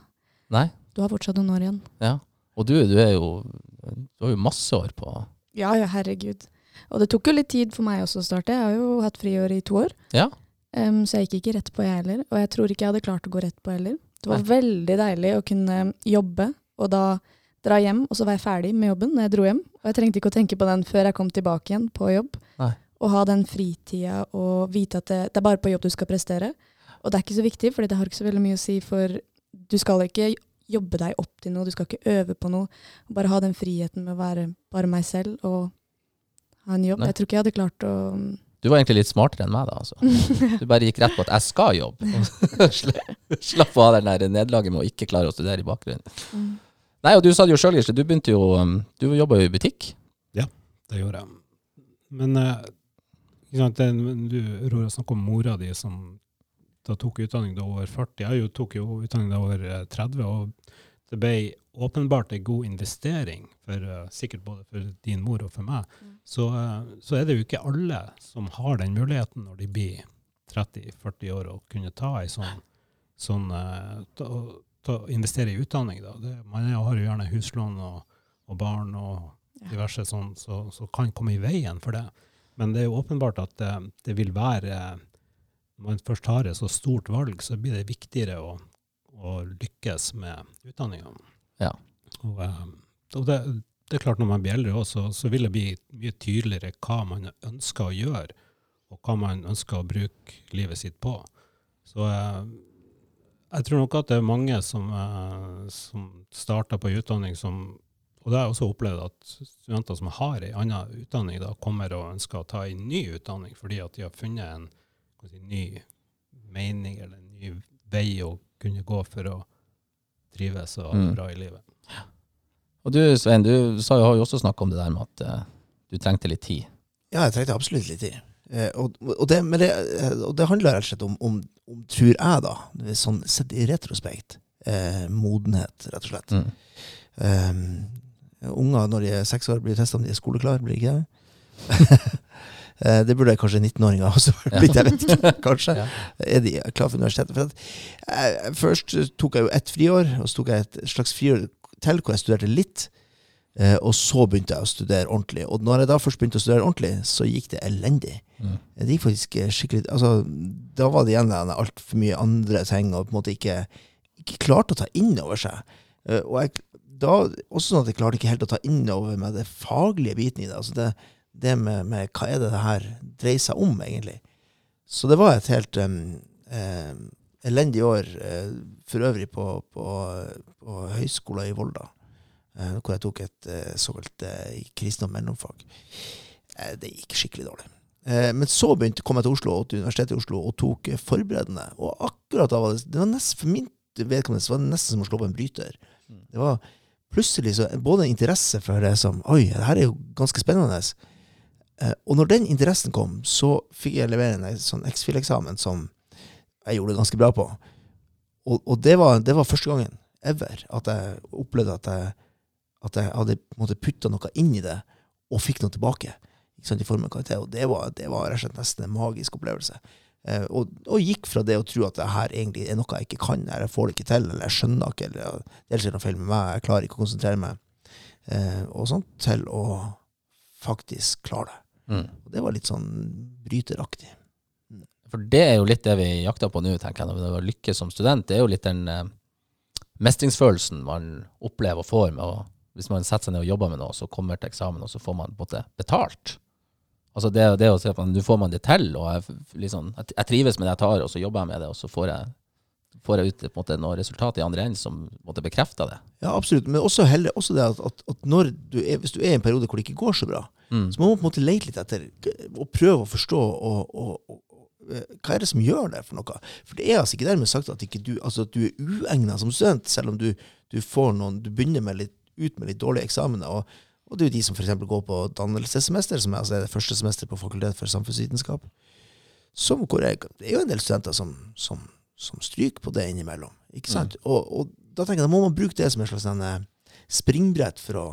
Nei? Du har fortsatt noen år igjen. Ja. Og du, du er jo Du har jo masse år på Ja, ja, herregud. Og det tok jo litt tid for meg også å starte. Jeg har jo hatt friår i to år. Ja. Um, så jeg gikk ikke rett på, jeg heller. Og jeg tror ikke jeg hadde klart å gå rett på heller. Det var Nei. veldig deilig å kunne jobbe, og da dra hjem, og så var jeg ferdig med jobben når jeg dro hjem. Og jeg trengte ikke å tenke på den før jeg kom tilbake igjen på jobb. Nei. Og ha den fritida og vite at det, det er bare på jobb du skal prestere. Og det er ikke så viktig, for det har ikke så veldig mye å si, for du skal ikke jobbe deg opp til noe, du skal ikke øve på noe. Bare ha den friheten med å være bare meg selv og ha en jobb. Nei. Jeg tror ikke jeg hadde klart å Du var egentlig litt smartere enn meg, da. altså. <laughs> Du bare gikk rett på at 'jeg skal jobbe'. <laughs> Slapp av den der nederlaget med å ikke klare å studere i bakgrunnen. Mm. Nei, og du sa det jo sjøl, Gisle. Du begynte jo um, Du jobba jo i butikk. Ja, Det gjorde jeg. Men eh, ikke sant, det, du Rora, snakker om mora di som da tok utdanning da over 40. Jeg jo tok jo utdanning da over eh, 30, og det ble åpenbart en god investering, for, eh, sikkert både for din mor og for meg. Mm. Så, eh, så er det jo ikke alle som har den muligheten når de blir 30-40 år, å kunne ta ei sånn, sånn eh, ta, ta, investere i utdanning. Da. Det, man har jo gjerne huslån og, og barn og diverse sånn, så, så kan komme i veien for det. Men det er jo åpenbart at det, det vil være Når man først har et så stort valg, så blir det viktigere å, å lykkes med utdanninga. Ja. Og, eh, og det, det er klart, når man blir eldre også, så vil det bli mye tydeligere hva man ønsker å gjøre, og hva man ønsker å bruke livet sitt på. Så eh, jeg tror nok at det er mange som, eh, som starter på utdanning som Og det har jeg også opplevd at studenter som har en annen utdanning, da kommer og ønsker å ta en ny utdanning fordi at de har funnet en si, ny mening eller en ny vei å kunne gå for å trives og ha det Mm. bra i livet. Og du Svein, du sa jo, har jo også snakka om det der med at eh, du trengte litt tid. Ja, jeg trengte absolutt litt tid. Eh, og, og, det, men det, eh, og det handler rett og slett om, om, om tror jeg, da, sånn sett i retrospekt, eh, modenhet, rett og slett. Mm. Um, unger når de er seks år, blir testa om de er skoleklare, blir ikke det? <laughs> Eh, det burde kanskje 19-åringer også blitt, jeg vet ikke, kanskje. Ja. Er de klar for universitetet? For at, eh, først tok jeg jo ett friår, og så tok jeg et slags friår til hvor jeg studerte litt. Eh, og så begynte jeg å studere ordentlig. Og når jeg da først begynte å studere ordentlig, så gikk det elendig. Mm. Det gikk faktisk eh, skikkelig altså, Da var det igjen altfor mye andre ting, og på en måte ikke, ikke klarte å ta inn over seg. Eh, og jeg, da, også sånn at jeg klarte ikke helt å ta inn over meg det faglige biten i det. Altså det, det med, med hva er det det her dreier seg om, egentlig. Så det var et helt um, um, elendig år eh, for øvrig på, på, på høyskolen i Volda, eh, hvor jeg tok et eh, såkalt eh, og mellomfag. Det gikk skikkelig dårlig. Men så begynte, kom jeg til Oslo, til Universitetet i Oslo og tok forberedende. Og akkurat da var det, det var nesten, For min vedkommende var det nesten som å slå på en bryter. Det var plutselig så, både interesse for det som Oi, det her er jo ganske spennende. Og når den interessen kom, så fikk jeg levere en sånn X-FIL-eksamen som jeg gjorde det ganske bra på. Og, og det, var, det var første gangen ever at jeg opplevde at jeg, at jeg hadde putta noe inn i det, og fikk noe tilbake. Sant, i form av karakter. Og det var, det var rett og slett nesten en magisk opplevelse. Eh, og, og gikk fra det å tro at det her egentlig er noe jeg ikke kan, eller jeg får det ikke til, eller jeg skjønner ikke, eller det er noe feil med meg, jeg klarer ikke å konsentrere meg, eh, og sånt, til å faktisk klare det. Mm. Og det var litt sånn bryteraktig. For det er jo litt det vi jakter på nå, tenker jeg, når vi lykkes som student. Det er jo litt den eh, mestringsfølelsen man opplever og får med å Hvis man setter seg ned og jobber med noe, så kommer til eksamen, og så får man på en måte betalt. Altså det, det å at man- nå får man det til, og jeg, liksom, jeg, jeg trives med det jeg tar, og så jobber jeg med det, og så får jeg, får jeg ut på en måte, noe resultat i andre enden som måtte måte, bekrefter det. Ja, absolutt. Men også, heller, også det at, at, at når du er, hvis du er i en periode hvor det ikke går så bra, Mm. Så man må på en måte lete litt etter og prøve å forstå og, og, hva er det som gjør det for noe. For det er altså ikke dermed sagt at, ikke du, altså at du er uegna som student, selv om du, du, får noen, du begynner med litt, ut med litt dårlige eksamener. Og, og det er jo de som f.eks. går på dannelsessemester, som er, altså er det første semester på Fakultet for samfunnsvitenskap. Som, jeg, det er jo en del studenter som, som, som stryker på det innimellom. Ikke sant? Og, og da tenker jeg, da må man bruke det som en slags sånn, eh, springbrett for å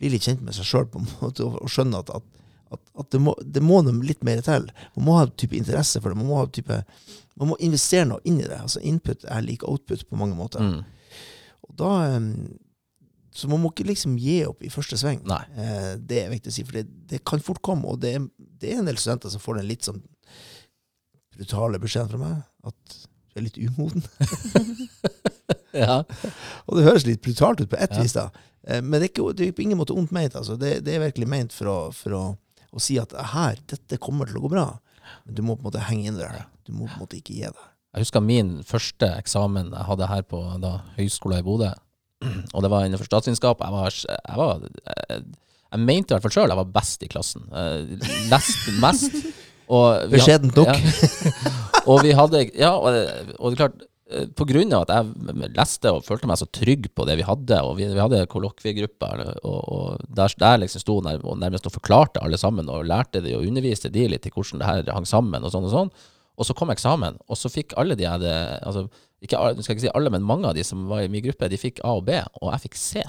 bli litt kjent med seg sjøl og skjønne at, at, at, at det, må, det må noe litt mer til. Man må ha type interesse for det. Man må, ha type, man må investere noe inn i det. Altså Input er lik output på mange måter. Mm. Og da, em, så man må ikke liksom gi opp i første sving. Eh, det er viktig å si, for det, det kan fort komme. Og det er, det er en del studenter som får den litt sånn brutale beskjeden fra meg at du er litt umoden. <laughs> Ja. Og det høres litt brutalt ut på ett Ja. vis, da. Eh, Men det er, ikke, det er på ingen måte ondt ment. Altså. Det, det er virkelig ment for, å, for å, å si at her, dette kommer til å gå bra. Men du må på en måte henge inn der. Du må på en måte ikke gi deg. Jeg husker min første eksamen jeg hadde her på da, høyskolen i Bodø. Og det var innenfor statsvitenskap. Jeg var, jeg, var, jeg, jeg mente i hvert fall sjøl jeg var best i klassen. Jeg leste mest. <laughs> Og vi Beskjedent nok. Ja. <laughs> og vi hadde Ja, og det, og det er klart eh, på grunn av at jeg leste og følte meg så trygg på det vi hadde, og vi, vi hadde kollokviegrupper, og, og der, der liksom sto nær, og nærmest og forklarte alle sammen, og lærte de og underviste de litt i hvordan det her hang sammen, og sånn og sånn. Og så kom eksamen, og så fikk alle de jeg hadde altså, ikke, skal skal ikke si alle, men mange av de som var i min gruppe, de fikk A og B, og jeg fikk C.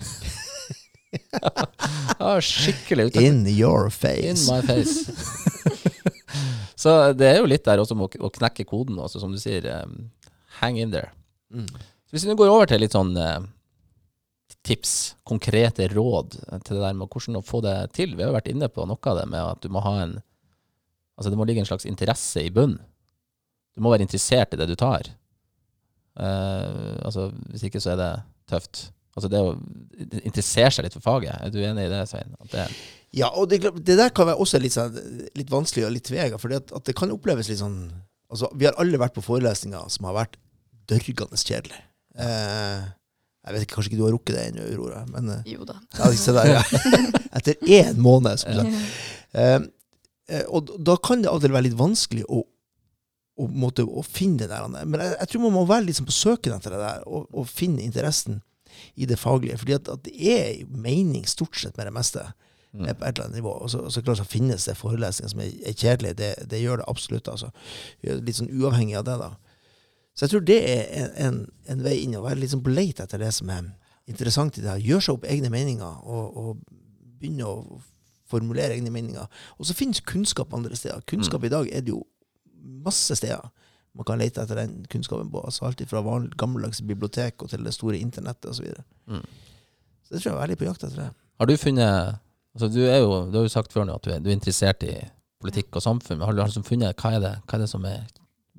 <laughs> ja, skikkelig uttak. In your face. In my face. <laughs> så det er jo litt der også med å, å knekke koden, også, som du sier. Um, hang in there. Mm. Hvis vi nå går over til litt sånn eh, tips, konkrete råd til det der med hvordan å få det til. Vi har jo vært inne på noe av det med at du må ha en Altså det må ligge en slags interesse i bunn. Du må være interessert i det du tar. Eh, altså Hvis ikke så er det tøft. Altså det å interessere seg litt for faget. Er du enig i det, Svein? Det, Ja, og det, det der kan være også litt, sånn, litt vanskelig og litt tvega, for at, at det kan oppleves litt sånn altså, Vi har alle vært på forelesninger som har vært dørgende kjedelig. Eh, jeg vet ikke, Kanskje ikke du har rukket det ennå, Aurora, men eh, Jo da. ja, se der, ja. <laughs> Etter én måned. Som sagt. Eh, eh, og da kan det av og til være litt vanskelig å, å, måtte, å finne det der. Men jeg, jeg tror man må være sånn på søken etter det der, og, og finne interessen i det faglige. fordi at, at det er mening stort sett med det meste Mm. eh, på et eller annet nivå. Og så, og så klart så finnes det forelesninger som er, er kjedelige. Det, det gjør det absolutt. altså. Litt sånn uavhengig av det, da. Så jeg tror det er en, en, vei inn, å være sånn på leit etter det som er interessant i det her. Gjør seg opp egne meninger, og, og begynne å formulere egne meninger. Og så finnes kunnskap andre steder. Kunnskap i dag er det jo masse steder man kan lete etter den kunnskapen på. altså Alt fra vanlig, gammeldags bibliotek og til det store internettet osv. Så. Mm. så det tror jeg er veldig på jakt etter det. Har du funnet altså du, er jo, du har jo sagt før nå at du er, du er interessert i politikk og samfunn. men Har du liksom funnet hva er, det, hva er det som er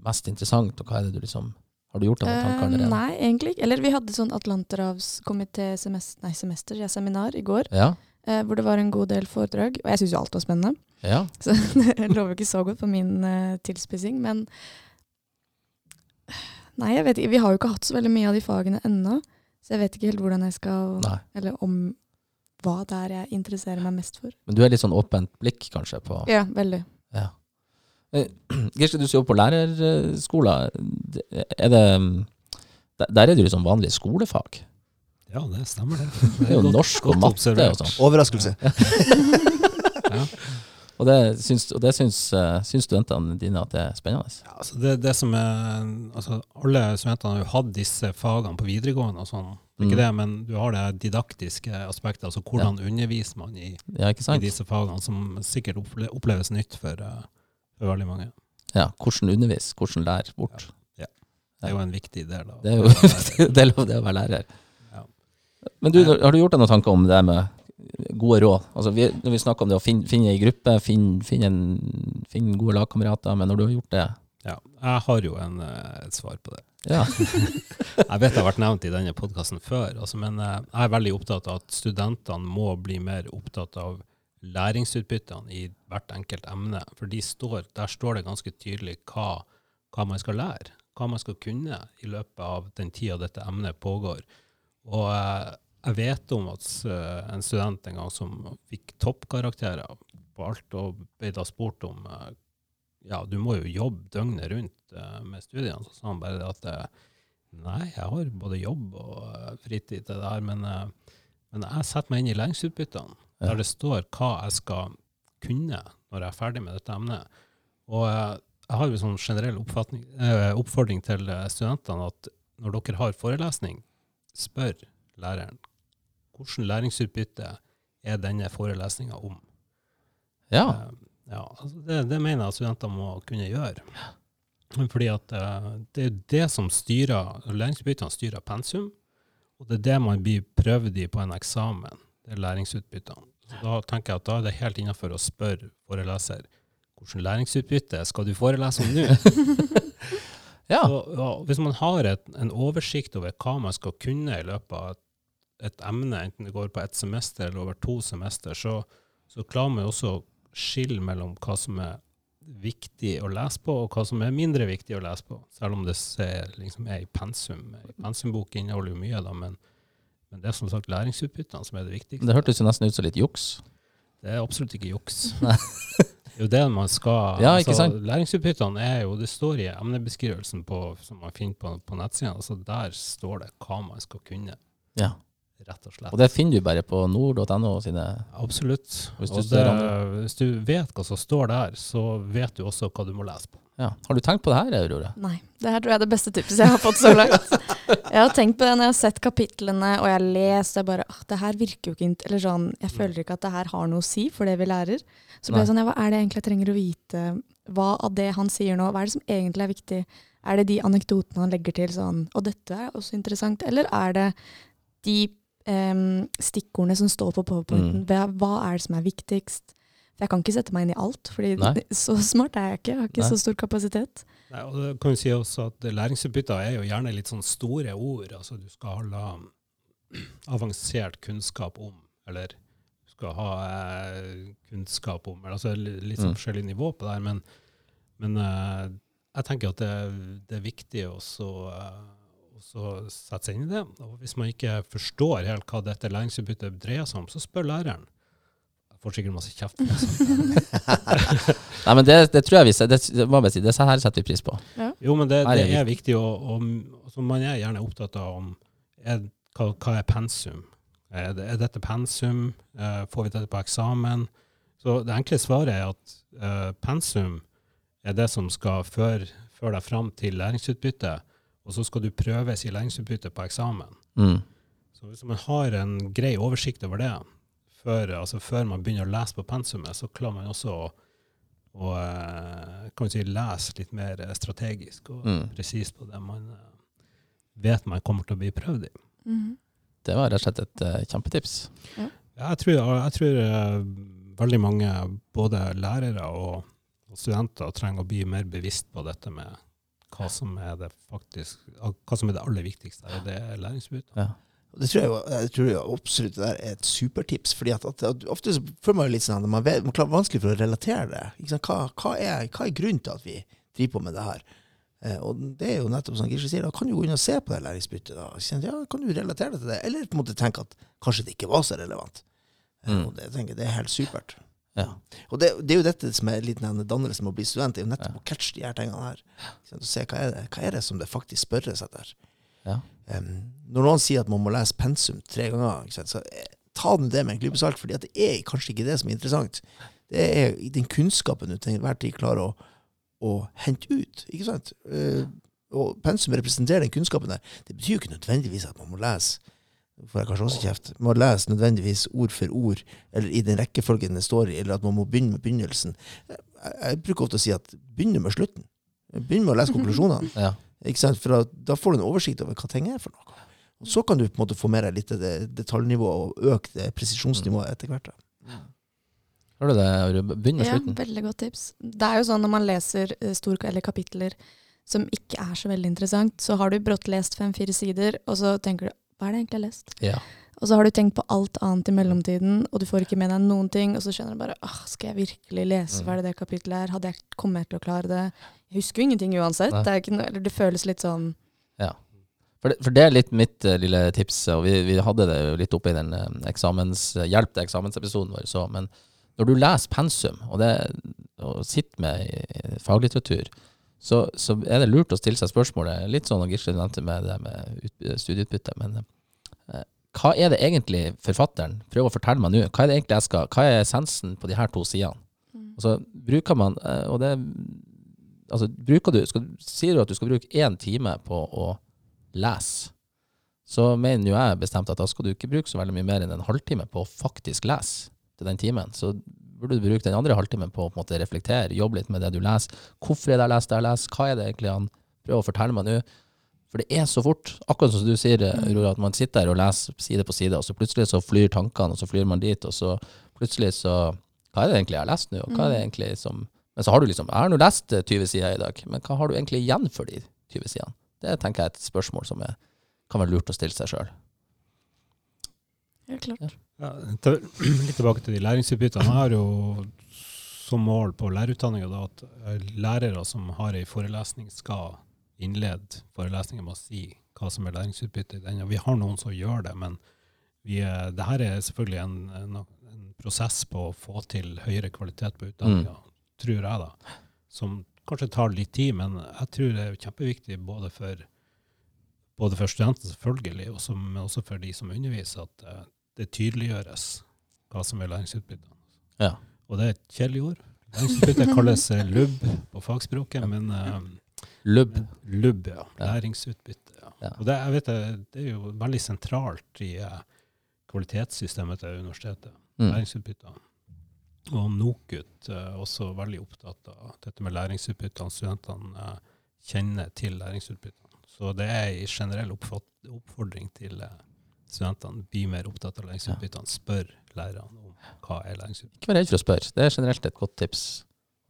mest interessant, og hva er det du liksom Har du gjort deg noen tanker Eh, allerede? nei, egentlig ikke. Eller vi hadde sånn Atlanterhavskomité-semester nei, semester, ja, seminar i går, Ja? eh, hvor det var en god del foredrag. Og jeg syns jo alt var spennende, Ja? <laughs> så det lover ikke så godt på min eh, tilspissing. Men nei, jeg vet ikke. Vi har jo ikke hatt så veldig mye av de fagene ennå, så jeg vet ikke helt hvordan jeg skal Nei. Eller om hva det er jeg interesserer meg mest for. Men du er litt sånn åpent blikk, kanskje, på Ja, veldig. Ja. Eh, <clears throat> Gisle, du som jobber på lærerskolen. Er det Der er det jo liksom vanlige skolefag. Ja, det stemmer det. <laughs> Det er jo godt- norsk og matte observert. og sånn. Overraskelse. <laughs> Ja. Og det syns, og det syns, eh, syns studentene dine at det er spennende? Ja, altså det, det som er, altså alle studentene har jo hatt disse fagene på videregående og sånn. Er Mm. ikke det, men du har det didaktiske aspektet, altså hvordan underviser man i, Ja, i disse fagene, som sikkert oppleves nytt for, eh, for veldig mange. Ja, hvordan undervise, hvordan lære bort. Ja, Det er jo en viktig del av Det er jo en <laughs> del av det å være lærer. Ja. Men du, har du gjort deg noen tanker om det med gode råd? Altså, vi, når vi snakker om det å finne, finne ei gruppe, finne, finne, en, finne gode lagkamerater, men når du har gjort det Ja, jeg har jo en, eh, et svar på det. Ja. <laughs> Jeg vet det har vært nevnt i denne podkasten før, altså, men eh, jeg er veldig opptatt av at studentene må bli mer opptatt av læringsutbyttene i hvert enkelt emne. For de står, der står det ganske tydelig hva, hva man skal lære, hva man skal kunne i løpet av den tida dette emnet pågår. Og eh, jeg vet om at eh, en student en gang som fikk toppkarakterer på alt, og ble da spurt om eh, ja, du må jo jobbe døgnet rundt med studiene. Så sa han bare at nei, jeg har både jobb og fritid til det her, men, men jeg setter meg inn i læringsutbyttene. Der det står hva jeg skal kunne når jeg er ferdig med dette emnet. Og eh, jeg har jo en sånn generell eh, oppfordring til eh, studentene at når dere har forelesning, spør læreren hvordan læringsutbytte er denne forelesninga om. Ja. Ja, altså det, det mener jeg studentene studenter må kunne gjøre. Fordi at det er det som styrer Læringsutbyttene styrer pensum, og det er det man blir prøvd i på en eksamen. Det er læringsutbyttene. Så da tenker jeg at da er det helt innafor å spørre foreleser hvordan læringsutbytte skal du forelese om nå? <laughs> ja. Så, og hvis man har et, en oversikt over hva man skal kunne i løpet av et, et emne, enten det går på ett semester eller over to semester, så, så klarer man også å skille mellom hva som er viktig å lese på, og hva som er mindre viktig å lese på. Selv om det er, liksom, er i pensum. Pensumbok inneholder jo mye, da, men, men det er som sagt læringsutbyttene som er det viktigste. Det hørtes jo nesten ut som litt juks. Det er absolutt ikke juks. <laughs> Det er jo det man skal Ja, sant? Læringsutbyttene er jo, det står i emnebeskrivelsen på, som man finner på, på nettsiden, Altså der står det hva man skal kunne, Ja. Rett og slett. Og det finner du bare på nord.no sine Absolutt. Hvis du Og det, hvis du vet hva som står der, så vet du også hva du må lese på. ja. Har du tenkt på det her, Aurora? Nei. Det her tror jeg er det beste tipset jeg har fått så langt. Jeg har tenkt på det når jeg har sett kapitlene og jeg har lest. Jeg bare, ah, det her virker jo ikke int- Eller sånn, jeg føler ikke at det her har noe å si for det vi lærer. Så ble jeg sånn, ja, hva er det egentlig jeg trenger å vite? Hva av det han sier nå, hva er det som egentlig er viktig? Er det de anekdotene han legger til sånn, og dette er også interessant, eller er det de em, stikkordene som står på powerpointen? Mm. Hva, er det som er viktigst? For jeg kan ikke sette meg inn i alt, fordi Nei. <laughs> så smart er jeg ikke. Jeg har ikke Nei. så stor kapasitet. Nei, og det kan vi si også at Læringsutbytter er jo gjerne litt sånn store ord. altså Du skal ha <clears throat> avansert kunnskap om, eller du skal ha eh, kunnskap om eller, altså Litt sånn Mm. forskjellig nivå på det her. Men, men eh, jeg tenker at det, det er viktig også eh, å så sette seg inn i det. Og hvis man ikke forstår helt hva dette læringsutbyttet dreier seg om, så spør læreren. Jeg får sikkert masse kjeft. <laughs> Nei, men det, det tror jeg vi det, det, det her setter vi pris på. Jo, men det, er det er viktig, og, og, altså man er gjerne opptatt av om er, hva, hva er pensum. Er, er dette pensum? Eh, får vi dette på eksamen? Så det enkle svaret er at eh, pensum er det som skal føre, føre deg fram til læringsutbytte, og så skal du prøves i læringsutbytte på eksamen. Mm. Så hvis man har en grei oversikt over det, før, altså før man begynner å lese på pensumet, så klarer man også å, å eh, kan si, lese litt mer strategisk og Mm. presist på det man eh, vet man kommer til å bli prøvd i. Mm. Det var rett og slett et uh, kjempetips. Ja, jeg tror, jeg tror uh, veldig mange, både lærere og, og studenter, trenger å bli mer bevisst på dette med hva som er det faktisk, hva som er det aller viktigste, Er det er. Ja. Det tror jeg, jo- jeg tror jo absolutt det der er et supertips. fordi at, at, at Ofte så føler man jo litt sånn at man, vet, man klarer vanskelig for å relatere det. Ikke sant? Hva, hva, er, hva er grunnen til at vi driver på med det her? Eh, og det er jo nettopp som Gisle sier, da kan du gå inn og se på det læringsbyttet. da. Ja, Kan du relatere det til det? Eller på en måte tenke at kanskje det ikke var så relevant. Eh, Mm. og det, jeg tenker, det er helt supert. Ja. Og det, det er jo dette som er litt denne dannelsen med å bli student, det er jo nettopp Ja. å catche de her tingene her. Og se hva er, det, hva er det som det faktisk spørres etter. Ja. Um, når noen sier at man må lese pensum tre ganger, så eh, ta nå det med en klype salt, fordi det er kanskje ikke det som er interessant. Det er den kunnskapen du til enhver tid klarer å, å hente ut. ikke sant? Eh, og pensum representerer den kunnskapen der. Det betyr jo ikke nødvendigvis at man må lese får jeg kanskje også kjeft, må lese nødvendigvis ord for ord, eller i den rekkefølgen det står i, eller at man må begynne med begynnelsen. Jeg, jeg bruker ofte å si at begynne med slutten. Begynn med å lese konklusjonene. <laughs> Ja. Ikke sant? For da får du en oversikt over hva ting er for noe. Og så kan du på en måte få med deg litt av det detaljnivået og øke det presisjonsnivået etter hvert. da. Hører du det? Aure? Begynn med Ja, veldig godt tips. Det er jo sånn når man leser eh, stor, eller kapitler som ikke er så veldig interessant, så har du brått lest fem-fire sider, og så tenker du hva er det egentlig jeg har lest? Ja. Og så har du tenkt på alt annet i mellomtiden, og du får ikke med deg noen ting, og så skjønner du bare ah, skal jeg virkelig lese Mm. ferdig det kapittelet her? Hadde jeg kommet til å klare det? Jeg husker jo ingenting uansett. Det, noe, eller det føles litt sånn For det, for det er litt mitt uh, lille tips, og vi, vi hadde det jo litt oppe i den uh, eksamens, hjelp til eksamensepisoden vår. Så, men når du leser pensum, og, det, og sitter med i faglitteratur, så, så er det lurt å stille seg spørsmålet, litt sånn Gisle nevnte med det med ut, studieutbytte, men eh, hva er det egentlig forfatteren prøver å fortelle meg nå? Hva er det egentlig jeg skal, hva er essensen på de her to sidene? Og så bruker man, eh, og det altså bruker du, skal, Sier du at du skal bruke én time på å lese, så mener jo jeg bestemt at da skal du ikke bruke så veldig mye mer enn en halvtime på å faktisk lese til den timen. Så burde du bruke den andre halvtimen på å på en måte reflektere, jobbe litt med det du leser. Hvorfor er det jeg leser det jeg leser? Hva er det egentlig han prøver å fortelle meg nå? For det er så fort. Akkurat som du sier, Aurora, at man sitter her og leser side på side, og så plutselig så flyr tankene, og så flyr man dit, og så plutselig så Hva er det egentlig jeg har lest nå? Og hva er det egentlig som Men så har du liksom Jeg har nå lest 20 sider i dag, men hva har du egentlig igjen for de 20 sidene? Det tenker jeg er et spørsmål som er, kan være lurt å stille seg sjøl. Helt klart. Ja, til, <clears throat> litt tilbake til de læringsutbyttene. Jeg har jo som mål på lærerutdanninga at eh, lærere som har ei forelesning, skal innlede forelesninga med å si hva som er læringsutbytte i den. Og vi har noen som gjør det, men vi, det her er selvfølgelig en, en, en, prosess på å få til høyere kvalitet på utdanninga, mm. tror jeg, da. Som kanskje tar litt tid, men jeg tror det er kjempeviktig både for, både for studentene, selvfølgelig, men også for de som underviser, at uh, det tydeliggjøres hva som er læringsutbytte. Ja. Og det er et kjedelig ord. Læringsutbytte kalles lubb LUB på fagspråket, men um, LUB. LUB, ja. Læringsutbytte. Ja. ja. Og det, jeg vet, det, er jo veldig sentralt i kvalitetssystemet til universitetet. Mm. Læringsutbytte. Og NOKUT er også veldig opptatt av dette med læringsutbyttene. Studentene kjenner til læringsutbyttene. Så det er en generell oppfordring til studentene. Bli mer opptatt av læringsutbyttene. Spør lærerne om hva er læringsutbytte. Ikke vær redd for å spørre. Det er generelt et godt tips.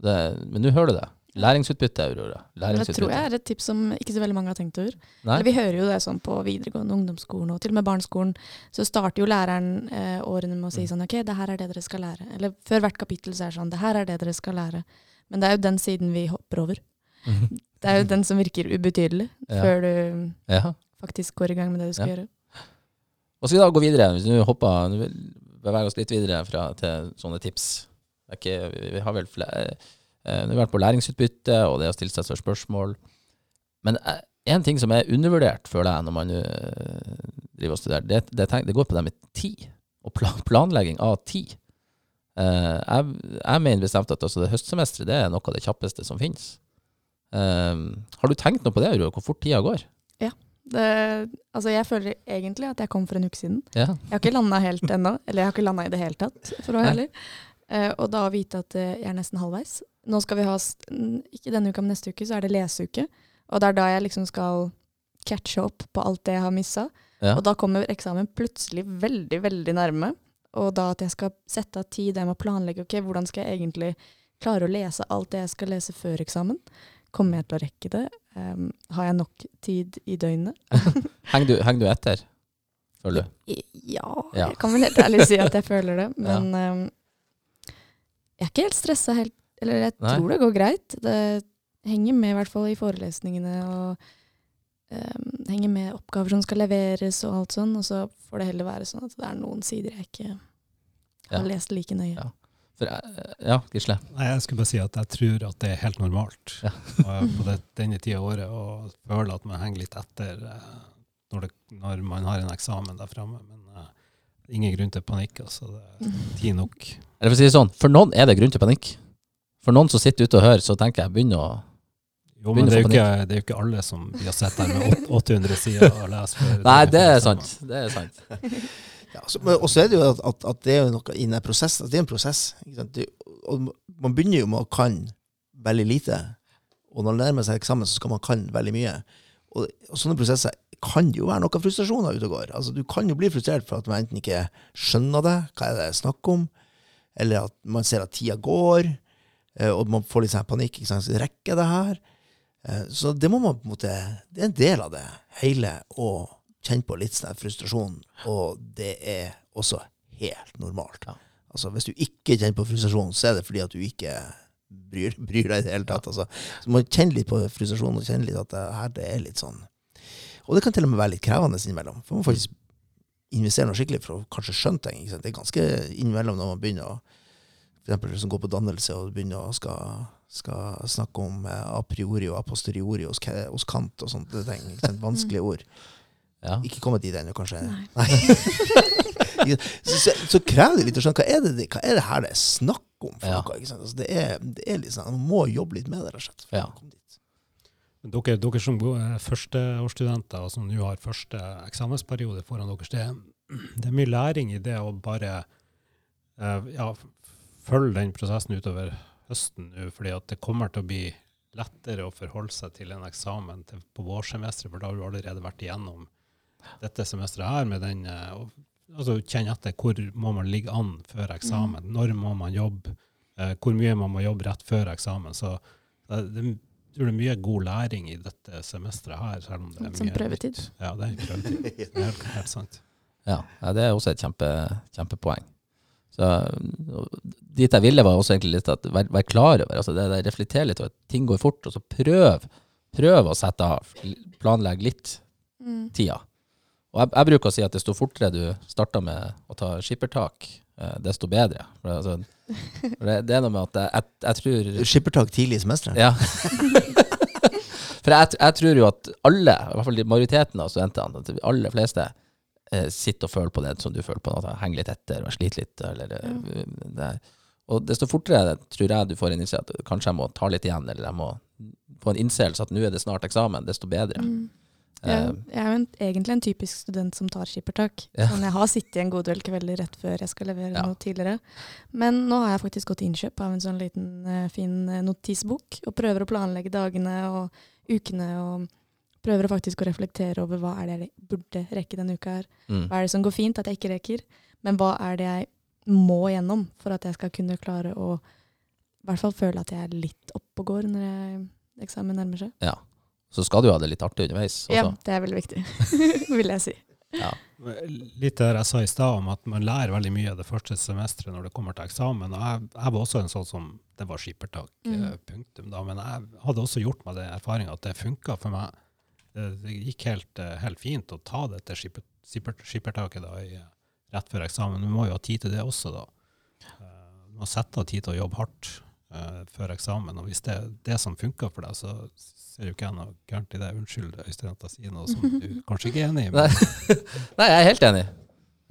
Det, men nå hører du det. Læringsutbytte, Aurora. Læringsutbytte. Det tror jeg er et tips som ikke så veldig mange har tenkt over. Eller vi hører jo det sånn på videregående ungdomsskolen og til og med barneskolen. Så starter jo læreren eh, årene med å si mm. sånn OK, det her er det dere skal lære. Eller før hvert kapittel så er det sånn Det her er det dere skal lære. Men det er jo den siden vi hopper over. Det er jo den som virker ubetydelig, ja. før du ja. faktisk går i gang med det du skal ja. gjøre. Så skal vi da gå videre. Hvis du hopper, beveger oss litt videre fra, til sånne tips. Ikke, vi har vel flere Nå det har vært på læringsutbytte, og det å stille seg spørsmål. Men én en ting som er undervurdert, føler jeg, når man driver og studerer, det, det, det, går på det med tid. Og planlegging av tid. Uh, jeg, jeg, mener bestemt at altså, det høstsemesteret er noe av det kjappeste som finnes. Uh, har du tenkt noe på det, Aurora? Hvor fort tida går? Det, altså jeg føler egentlig at jeg kom for en uke siden. Ja. Jeg har ikke landa helt ennå. Eller jeg har ikke landa i det hele tatt, for å være ærlig. Uh, og da å vite at jeg er nesten halvveis, nå skal vi ha, ikke denne uka, men neste uke, så er det leseuke. Og det er da jeg liksom skal catche opp på alt det jeg har missa. Ja. Og da kommer eksamen plutselig veldig, veldig nærme. Og da at jeg skal sette av tid, jeg må planlegge ok, hvordan skal jeg egentlig klare å lese alt det jeg skal lese før eksamen. Kommer jeg til å rekke det? Um, har jeg nok tid i døgnet? <laughs> henger, du, heng du, etter, føler du? Ja, ja, jeg kan vel helt ærlig si at jeg føler det. <laughs> Men ja. um, jeg er ikke helt stressa helt eller jeg Nei. tror det går greit. Det henger med i hvert fall i forelesningene. og um, Henger med oppgaver som skal leveres og alt sånn. Og så får det heller være sånn at det er noen sider jeg ikke har ja. lest like nøye. Ja. For, eh, ja, Gisle? Nei, jeg skulle bare si at jeg tror at det er helt normalt ja. <laughs> på det, denne tida av året å føle at man henger litt etter uh, når, det, når, man har en eksamen der framme. Men uh, ingen grunn til panikk. altså. Det er tid nok. Eller for å si det sånn, for noen er det grunn til panikk. For noen som sitter ute og hører, så tenker jeg begynner å jo, men det er, ikke, det er, jo ikke, alle som vi har sett her med 800 sider å lese. Nei, det er sant. Det er sant. <laughs> og så er det jo at, at, at, det er noe i den prosessen. Det er en prosess. Du, og man begynner jo med å kan veldig lite. Og når man nærmer seg eksamen, så skal man kan veldig mye. Og, og sånne prosesser kan jo være noe frustrasjoner ute og går. Altså, du kan jo bli frustrert for at man enten ikke skjønner det, hva er det jeg snakker om, eller at man ser at tida går. Eh, og man får litt sånn panikk. ikke sant? Rekker det her? Eh, så det må man på en måte Det er en del av det hele å kjenne på litt sånn frustrasjon, og det er også helt normalt. Ja. Altså, Hvis du ikke kjenner på frustrasjon, så er det fordi at du ikke bryr, <laughs> bryr deg i det hele tatt. Altså. Så man kjenner litt på frustrasjon og kjenner litt at det her det er litt sånn Og det kan til og med være litt krevende innimellom. For man faktisk investere noe skikkelig for å kanskje skjønne ting. Det er ganske innimellom når man begynner å for eksempel liksom gå på dannelse og begynner å skal, skal snakke om eh, a priori og a posteriori hos, hos Kant og sånne ting. <laughs> Vanskelige ord. Ja. Ikke kommet dit ennå, kanskje. Nei. <laughs> så, så, så krever det litt å skjønne hva er det, hva er det her det er snakk om. for Ja. noe, ikke sant? Altså, det, er, det er litt sånn, Man må jobbe litt med det, rett og slett. Ja. Dere, dere som er førsteårsstudenter og som nå har første eksamensperiode foran dere, det, det er mye læring i det å bare eh, ja, følge den prosessen utover høsten nå, fordi at det kommer til å bli lettere å forholde seg til en eksamen til, på vårsemesteret, for da har du allerede vært igjennom dette semesteret her med den eh, og, altså Kjenne etter hvor må man ligge an før eksamen, når må man jobbe, eh, hvor mye man må jobbe rett før eksamen. Så det, det, tror det er mye god læring i dette semesteret her, selv om det er Som mye prøvetid. nytt. Ja, det er prøvetid. <laughs> Det er helt, helt sant. Ja, ja, det er også et kjempe, kjempepoeng. Så Dit jeg ville, var også egentlig litt at vær, vær klar over altså det, det Reflekter litt over at ting går fort, og så prøv, prøv å sette av. Planlegg litt Mm. tida. Og jeg, jeg bruker å si at desto fortere du starter med å ta skippertak, eh, desto bedre. For, altså, for det, det er noe med at jeg, jeg, jeg tror Skippertak tidlig i semesteret. Ja. <laughs> For jeg, jeg tror jo at alle, i hvert fall majoriteten av studentene, de aller fleste, eh, sitter og føler på det som du føler på, at jeg henger litt etter og sliter litt. Eller, ja. det. Og desto fortere tror jeg du får en innse at kanskje jeg må ta litt igjen, eller jeg må få en innseelse at nå er det snart eksamen, desto bedre. Mm. Jeg, Eh, jeg er jo en, egentlig en typisk student som tar skippertak. Ja. Sånn, jeg har sittet en god del kvelder rett før jeg skal levere Ja. noe tidligere. Men nå har jeg faktisk gått innkjøp av en sånn liten eh, fin eh, notisbok, og prøver å planlegge dagene og ukene, og prøver å faktisk å reflektere over hva er det jeg burde rekke denne uka her. mm. Hva er det som går fint at jeg ikke rekker, men hva er det jeg må gjennom for at jeg skal kunne klare å i hvert fall føle at jeg er litt oppe og går når eksamen nærmer seg. Ja. Så skal du ha det litt artig underveis. Ja, det er veldig viktig, <laughs> vil jeg si. Ja. Litt det jeg sa i stad om at man lærer veldig mye det første semesteret når det kommer til eksamen. og Jeg, jeg var også en sånn som Det var skippertak, Mm. eh, punktum. da, Men jeg hadde også gjort meg den erfaringa at det funka for meg. Det, gikk helt, eh, helt fint å ta dette skipper, skipper, skippertaket da, i, rett før eksamen. Men vi må jo ha tid til det også, da. Eh, Du må sette av tid til å jobbe hardt eh, før eksamen. Og hvis det er det som funker for deg, så ser jo ikke jeg noe gærent i det. Unnskyld, Øystein, at jeg sier noe som du <laughs> kanskje ikke er enig i. Nei. <laughs> Nei, jeg er helt enig.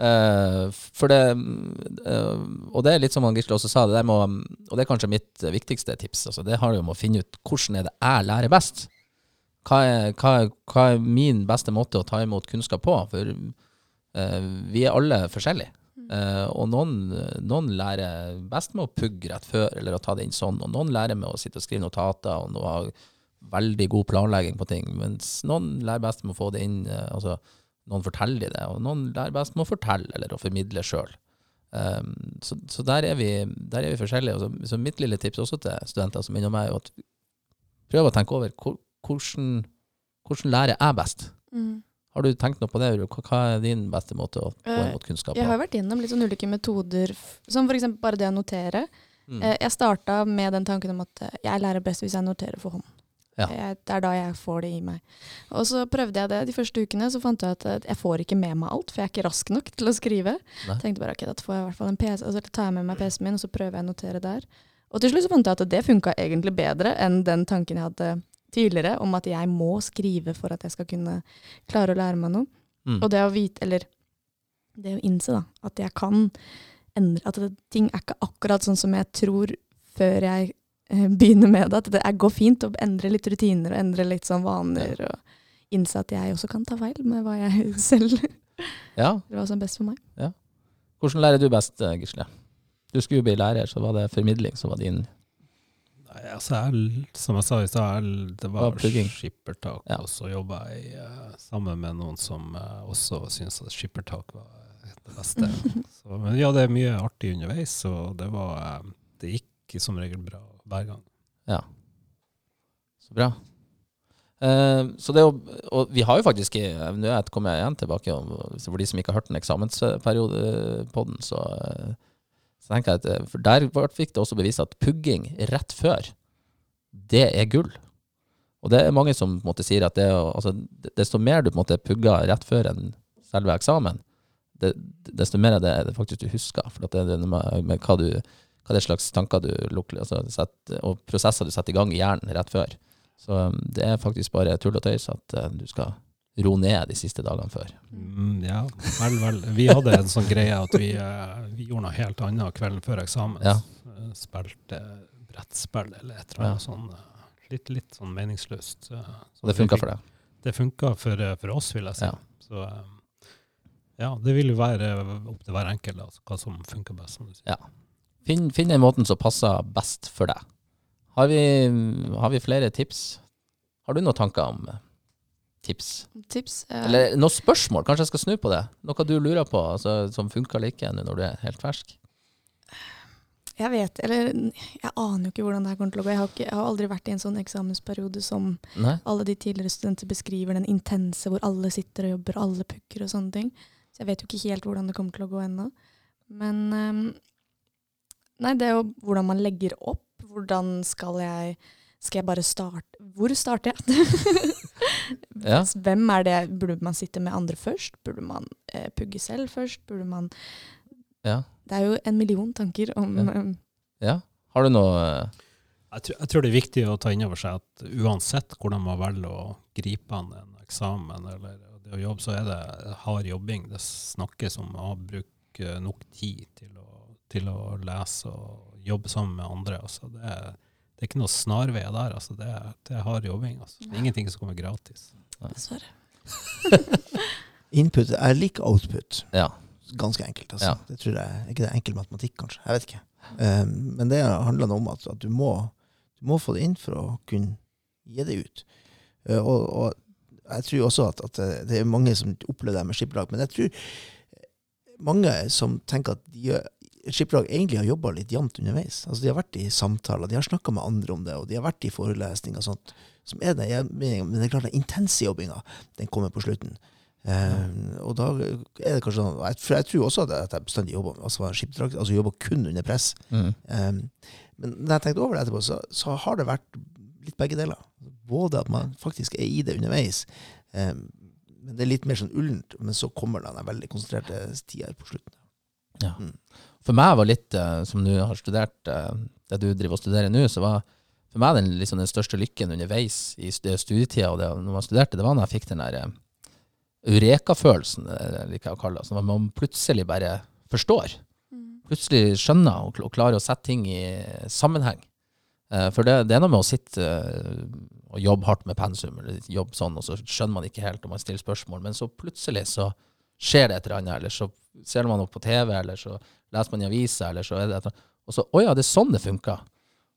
Uh, for det uh, Og det er litt som han Gisle også sa, det der med Og det er kanskje mitt viktigste tips. Altså, det har jo med å finne ut hvordan er det jeg lærer best. Hva er, hva, er, hva er min beste måte å ta imot kunnskap på? For uh, vi er alle forskjellige. Eh, og noen, noen lærer best med å pugge rett før, eller å ta det inn sånn. Og noen lærer med å sitte og skrive notater og ha veldig god planlegging på ting. Mens noen lærer best med å få det inn Uh, altså, noen forteller de det, og noen lærer best med å fortelle eller å formidle sjøl. Um, så så der, er vi, der er vi forskjellige. Så, så mitt lille tips også til studenter som minner meg, er at prøv å tenke over hvor, hvordan, hvordan lærer jeg best? Mm. Har du tenkt noe på det? Hva er din beste måte å få Eh, imot kunnskap Jeg har vært innom litt sånn ulike metoder, som f.eks. bare det å notere. Mm. Eh, Jeg starta med den tanken om at eh, jeg lærer best hvis jeg noterer for hånd. Ja. Jeg, det er da jeg får det i meg. Og så prøvde jeg det de første ukene, så fant jeg at jeg får ikke med meg alt, for jeg er ikke rask nok til å skrive. Nei. Tenkte bare ok, da får jeg i hvert fall en PC, og så tar jeg med meg PC-en min, og så prøver jeg å notere der. Og til slutt så fant jeg at det funka egentlig bedre enn den tanken jeg hadde tidligere, om at jeg må skrive for at jeg skal kunne klare å lære meg noe. Mm. Og det å vite, eller det å innse da, at jeg kan endre, at det, ting er ikke akkurat sånn som jeg tror før jeg eh, begynner med det. At det er, går fint å endre litt rutiner og endre litt sånn vaner. Og innse at jeg også kan ta feil med hva jeg <laughs> selv Ja, hva som er best for meg. hvordan lærer du best, eh, Gisle? Du skulle jo bli lærer, så var det formidling som var din Nei, altså jeg, som jeg sa i stad, det var skippertak. Ja. Og så jobba jeg uh, sammen med noen som uh, også syntes at skippertak var det beste. <laughs> så, men det er mye artig underveis, og det, var, uh, det gikk som regel bra hver gang. Ja. Så bra. Eh, så det å, og vi har jo faktisk Nå er kommer jeg igjen tilbake for de som ikke har hørt den eksamensperiodepodden, så, eh, så tenker jeg at eh, der fikk det også bevist at pugging rett før, det er gull. Og det er mange som på en måte sier at det, altså, desto mer du på en måte pugger rett før enn selve eksamen, det, desto mer er det er det faktisk du husker. For det er det med, hva, du, hva det slags tanker du lukker, altså, setter, og prosesser du setter i gang i hjernen rett før. Så um, det er faktisk bare tull og tøys at eh, du skal ro ned de siste dagene før. Mm, ja, vel, vel. Vi hadde en sånn greie at vi, eh, vi gjorde noe helt annet kvelden før eksamen. Ja. Eh, Spilte brettspill eller et eller annet Ja. sånn eh, litt, litt sånn meningsløst. så det funka for deg. Det funka for, for oss, vil jeg si. Ja. Så ja, det vil jo være opp til hver enkelt altså, hva som funker best, som. Ja. Finn, finn den måten som passer best for deg. Har vi, har vi flere tips? Har du noen tanker om tips? Tips? ja. Eller noen spørsmål? Kanskje jeg skal snu på det? Noe du lurer på, altså, som funker eller ikke nå når du er helt fersk? Jeg vet, eller jeg aner jo ikke hvordan det her kommer til å gå. Jeg har, ikke, jeg har aldri vært i en sånn eksamensperiode som Nei? alle de tidligere studenter beskriver, den intense hvor alle sitter og jobber, alle pugger og sånne ting. Så jeg vet jo ikke helt hvordan det kommer til å gå ennå. Men um, Nei, det er jo hvordan man legger opp. Hvordan skal jeg Skal jeg bare starte Hvor starter jeg? <laughs> Ja. <laughs> Hvem er det Burde man sitte med andre først? Burde man eh, pugge selv først? Burde man Ja. Det er jo en million tanker om Ja. ehm, ja. Har du noe eh, Jeg tror, jeg tror det er viktig å ta inn over seg at uansett hvordan man velger å gripe an en eksamen eller det å jobbe, så er det hard jobbing. Det snakkes om å bruke nok tid til å, til å lese og jobbe sammen med andre. Altså det, er, det er ikke noe snarvei der. Altså det, er, det er hard jobbing. Altså. Det er ingenting som kommer gratis. Dessverre. <laughs> Input er lik output. Ja. Ganske enkelt. Altså. Ja. Det tror jeg ikke det er enkel matematikk, kanskje. Jeg vet ikke. Um, men det handler om at, at du, må, du må få det inn for å kunne gi det ut. Uh, og, og jeg tror også at, at det- det er mange som opplever det med skipperlag, men jeg tror mange som tenker at de gjør skipperlag egentlig har jobba litt jevnt underveis. Altså De har vært i samtaler, de har snakka med andre om det, og de har vært i forelesninger og sånt. Som er det, men det er klart den intense jobbinga, den kommer på slutten. Eh, og da er det kanskje sånn For jeg tror også at jeg, bestandig jobber altså, altså kun under press. mm. Eh, men når jeg tenkte over det etterpå, så, så har det vært litt begge deler. Både at man faktisk er i det underveis, eh, men det er litt mer sånn ullent, men så kommer den veldig konsentrerte tida på slutten. Ja. Mm. For meg var litt, eh, som du har studert, eh, det du driver og studerer nå, så var for meg den, liksom, den største lykken underveis i stu- studietida og det, når man studerte, det var når jeg fikk den der eh, eureka-følelsen, eller liker jeg å kalle det. Når man plutselig bare forstår. Plutselig skjønner og, kl- og klarer å sette ting i sammenheng. For det, det er noe med å sitte og jobbe hardt med pensum, eller jobbe sånn, og så skjønner man ikke helt og man stiller spørsmål, men så plutselig så skjer det et eller annet, eller så ser man noe på TV, eller så leser man i avisa, eller så er det et. Og så, å ja, det er sånn det funker.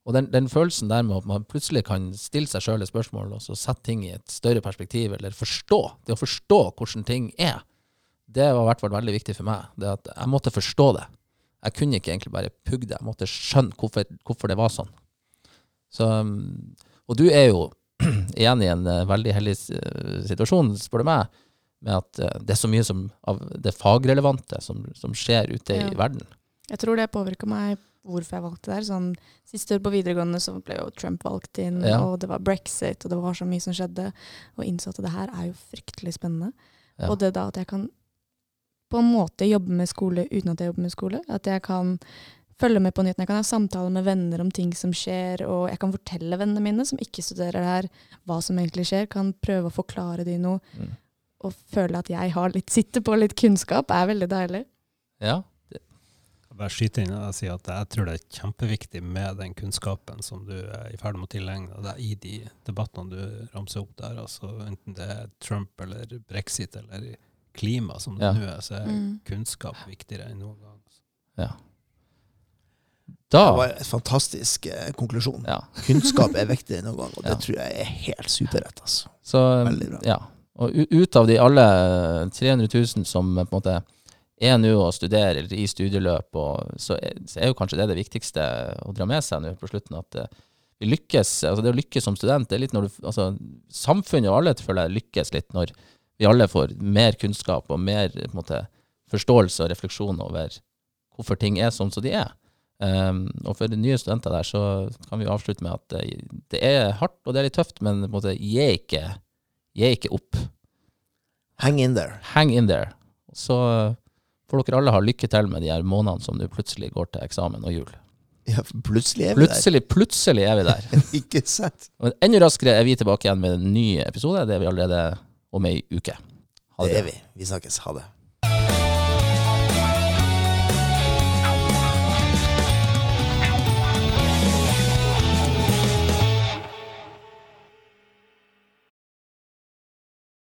Og den, den følelsen der med at man plutselig kan stille seg sjøl et spørsmål, og så sette ting i et større perspektiv, eller forstå, det å forstå hvordan ting er, det var i hvert fall veldig viktig for meg. Det at jeg måtte forstå det. Jeg kunne ikke egentlig bare pugge det, jeg måtte skjønne hvorfor, hvorfor det var sånn. Så, um, og du er jo <clears throat> igjen i en eh, veldig heldig eh, situasjon, spør du meg, med at eh, det er så mye som, av det fagrelevante som, som skjer ute Ja. i verden. Jeg tror det påvirka meg hvorfor jeg valgte der. Sånn, siste år på videregående så ble jo Trump valgt inn, Ja. og det var brexit, og det var så mye som skjedde. Og innså at det her er jo fryktelig spennende. Ja. Og det da at jeg kan på en måte jobbe med skole uten at jeg jobber med skole. At jeg kan følge med på nyhetene. Jeg kan ha samtaler med venner om ting som skjer, og jeg kan fortelle vennene mine som ikke studerer det her, hva som egentlig skjer. Kan prøve å forklare de noe. Mm. Og føle at jeg har litt, sitter på litt kunnskap, er veldig deilig. Ja, Jeg bare skyte inn og si at jeg tror det er kjempeviktig med den kunnskapen som du er i ferd med å tilegne deg i de debattene du ramser opp der. Altså, enten det er Trump eller brexit eller klima som det Ja. nå er, så er Mm. kunnskap viktigere enn noen gang. ja. Det var en fantastisk eh, konklusjon. ja. Kunnskap er viktigere enn noen gang, og det <laughs> tror jeg er helt superrett. Altså. Så, Veldig bra. Ja. Og ut av de alle 300 000 som på en måte er nå og studerer eller i studieløp, og, så, er, så er jo kanskje det det viktigste å dra med seg nå på slutten. At eh, vi lykkes, altså det å lykkes som student, det er litt når du, altså samfunnet og alle føler jeg lykkes litt når vi alle får mer kunnskap og mer på en måte, forståelse og refleksjon over hvorfor ting er sånn som de er. Um, og for de nye studenter der, så kan vi avslutte med at det er hardt og det er litt tøft, men på en måte, gi ikke, gi ikke opp. Hang in there. Hang in there. Så får dere alle ha lykke til med de her månedene som du plutselig går til eksamen og jul. Ja, plutselig er vi Plutselig, plutselig er vi der. der. <laughs> Ikke sant? Og enda raskere er vi tilbake igjen med en ny episode. Det er vi allerede om ei uke. Ha Det det er vi. Vi snakkes. Ha det.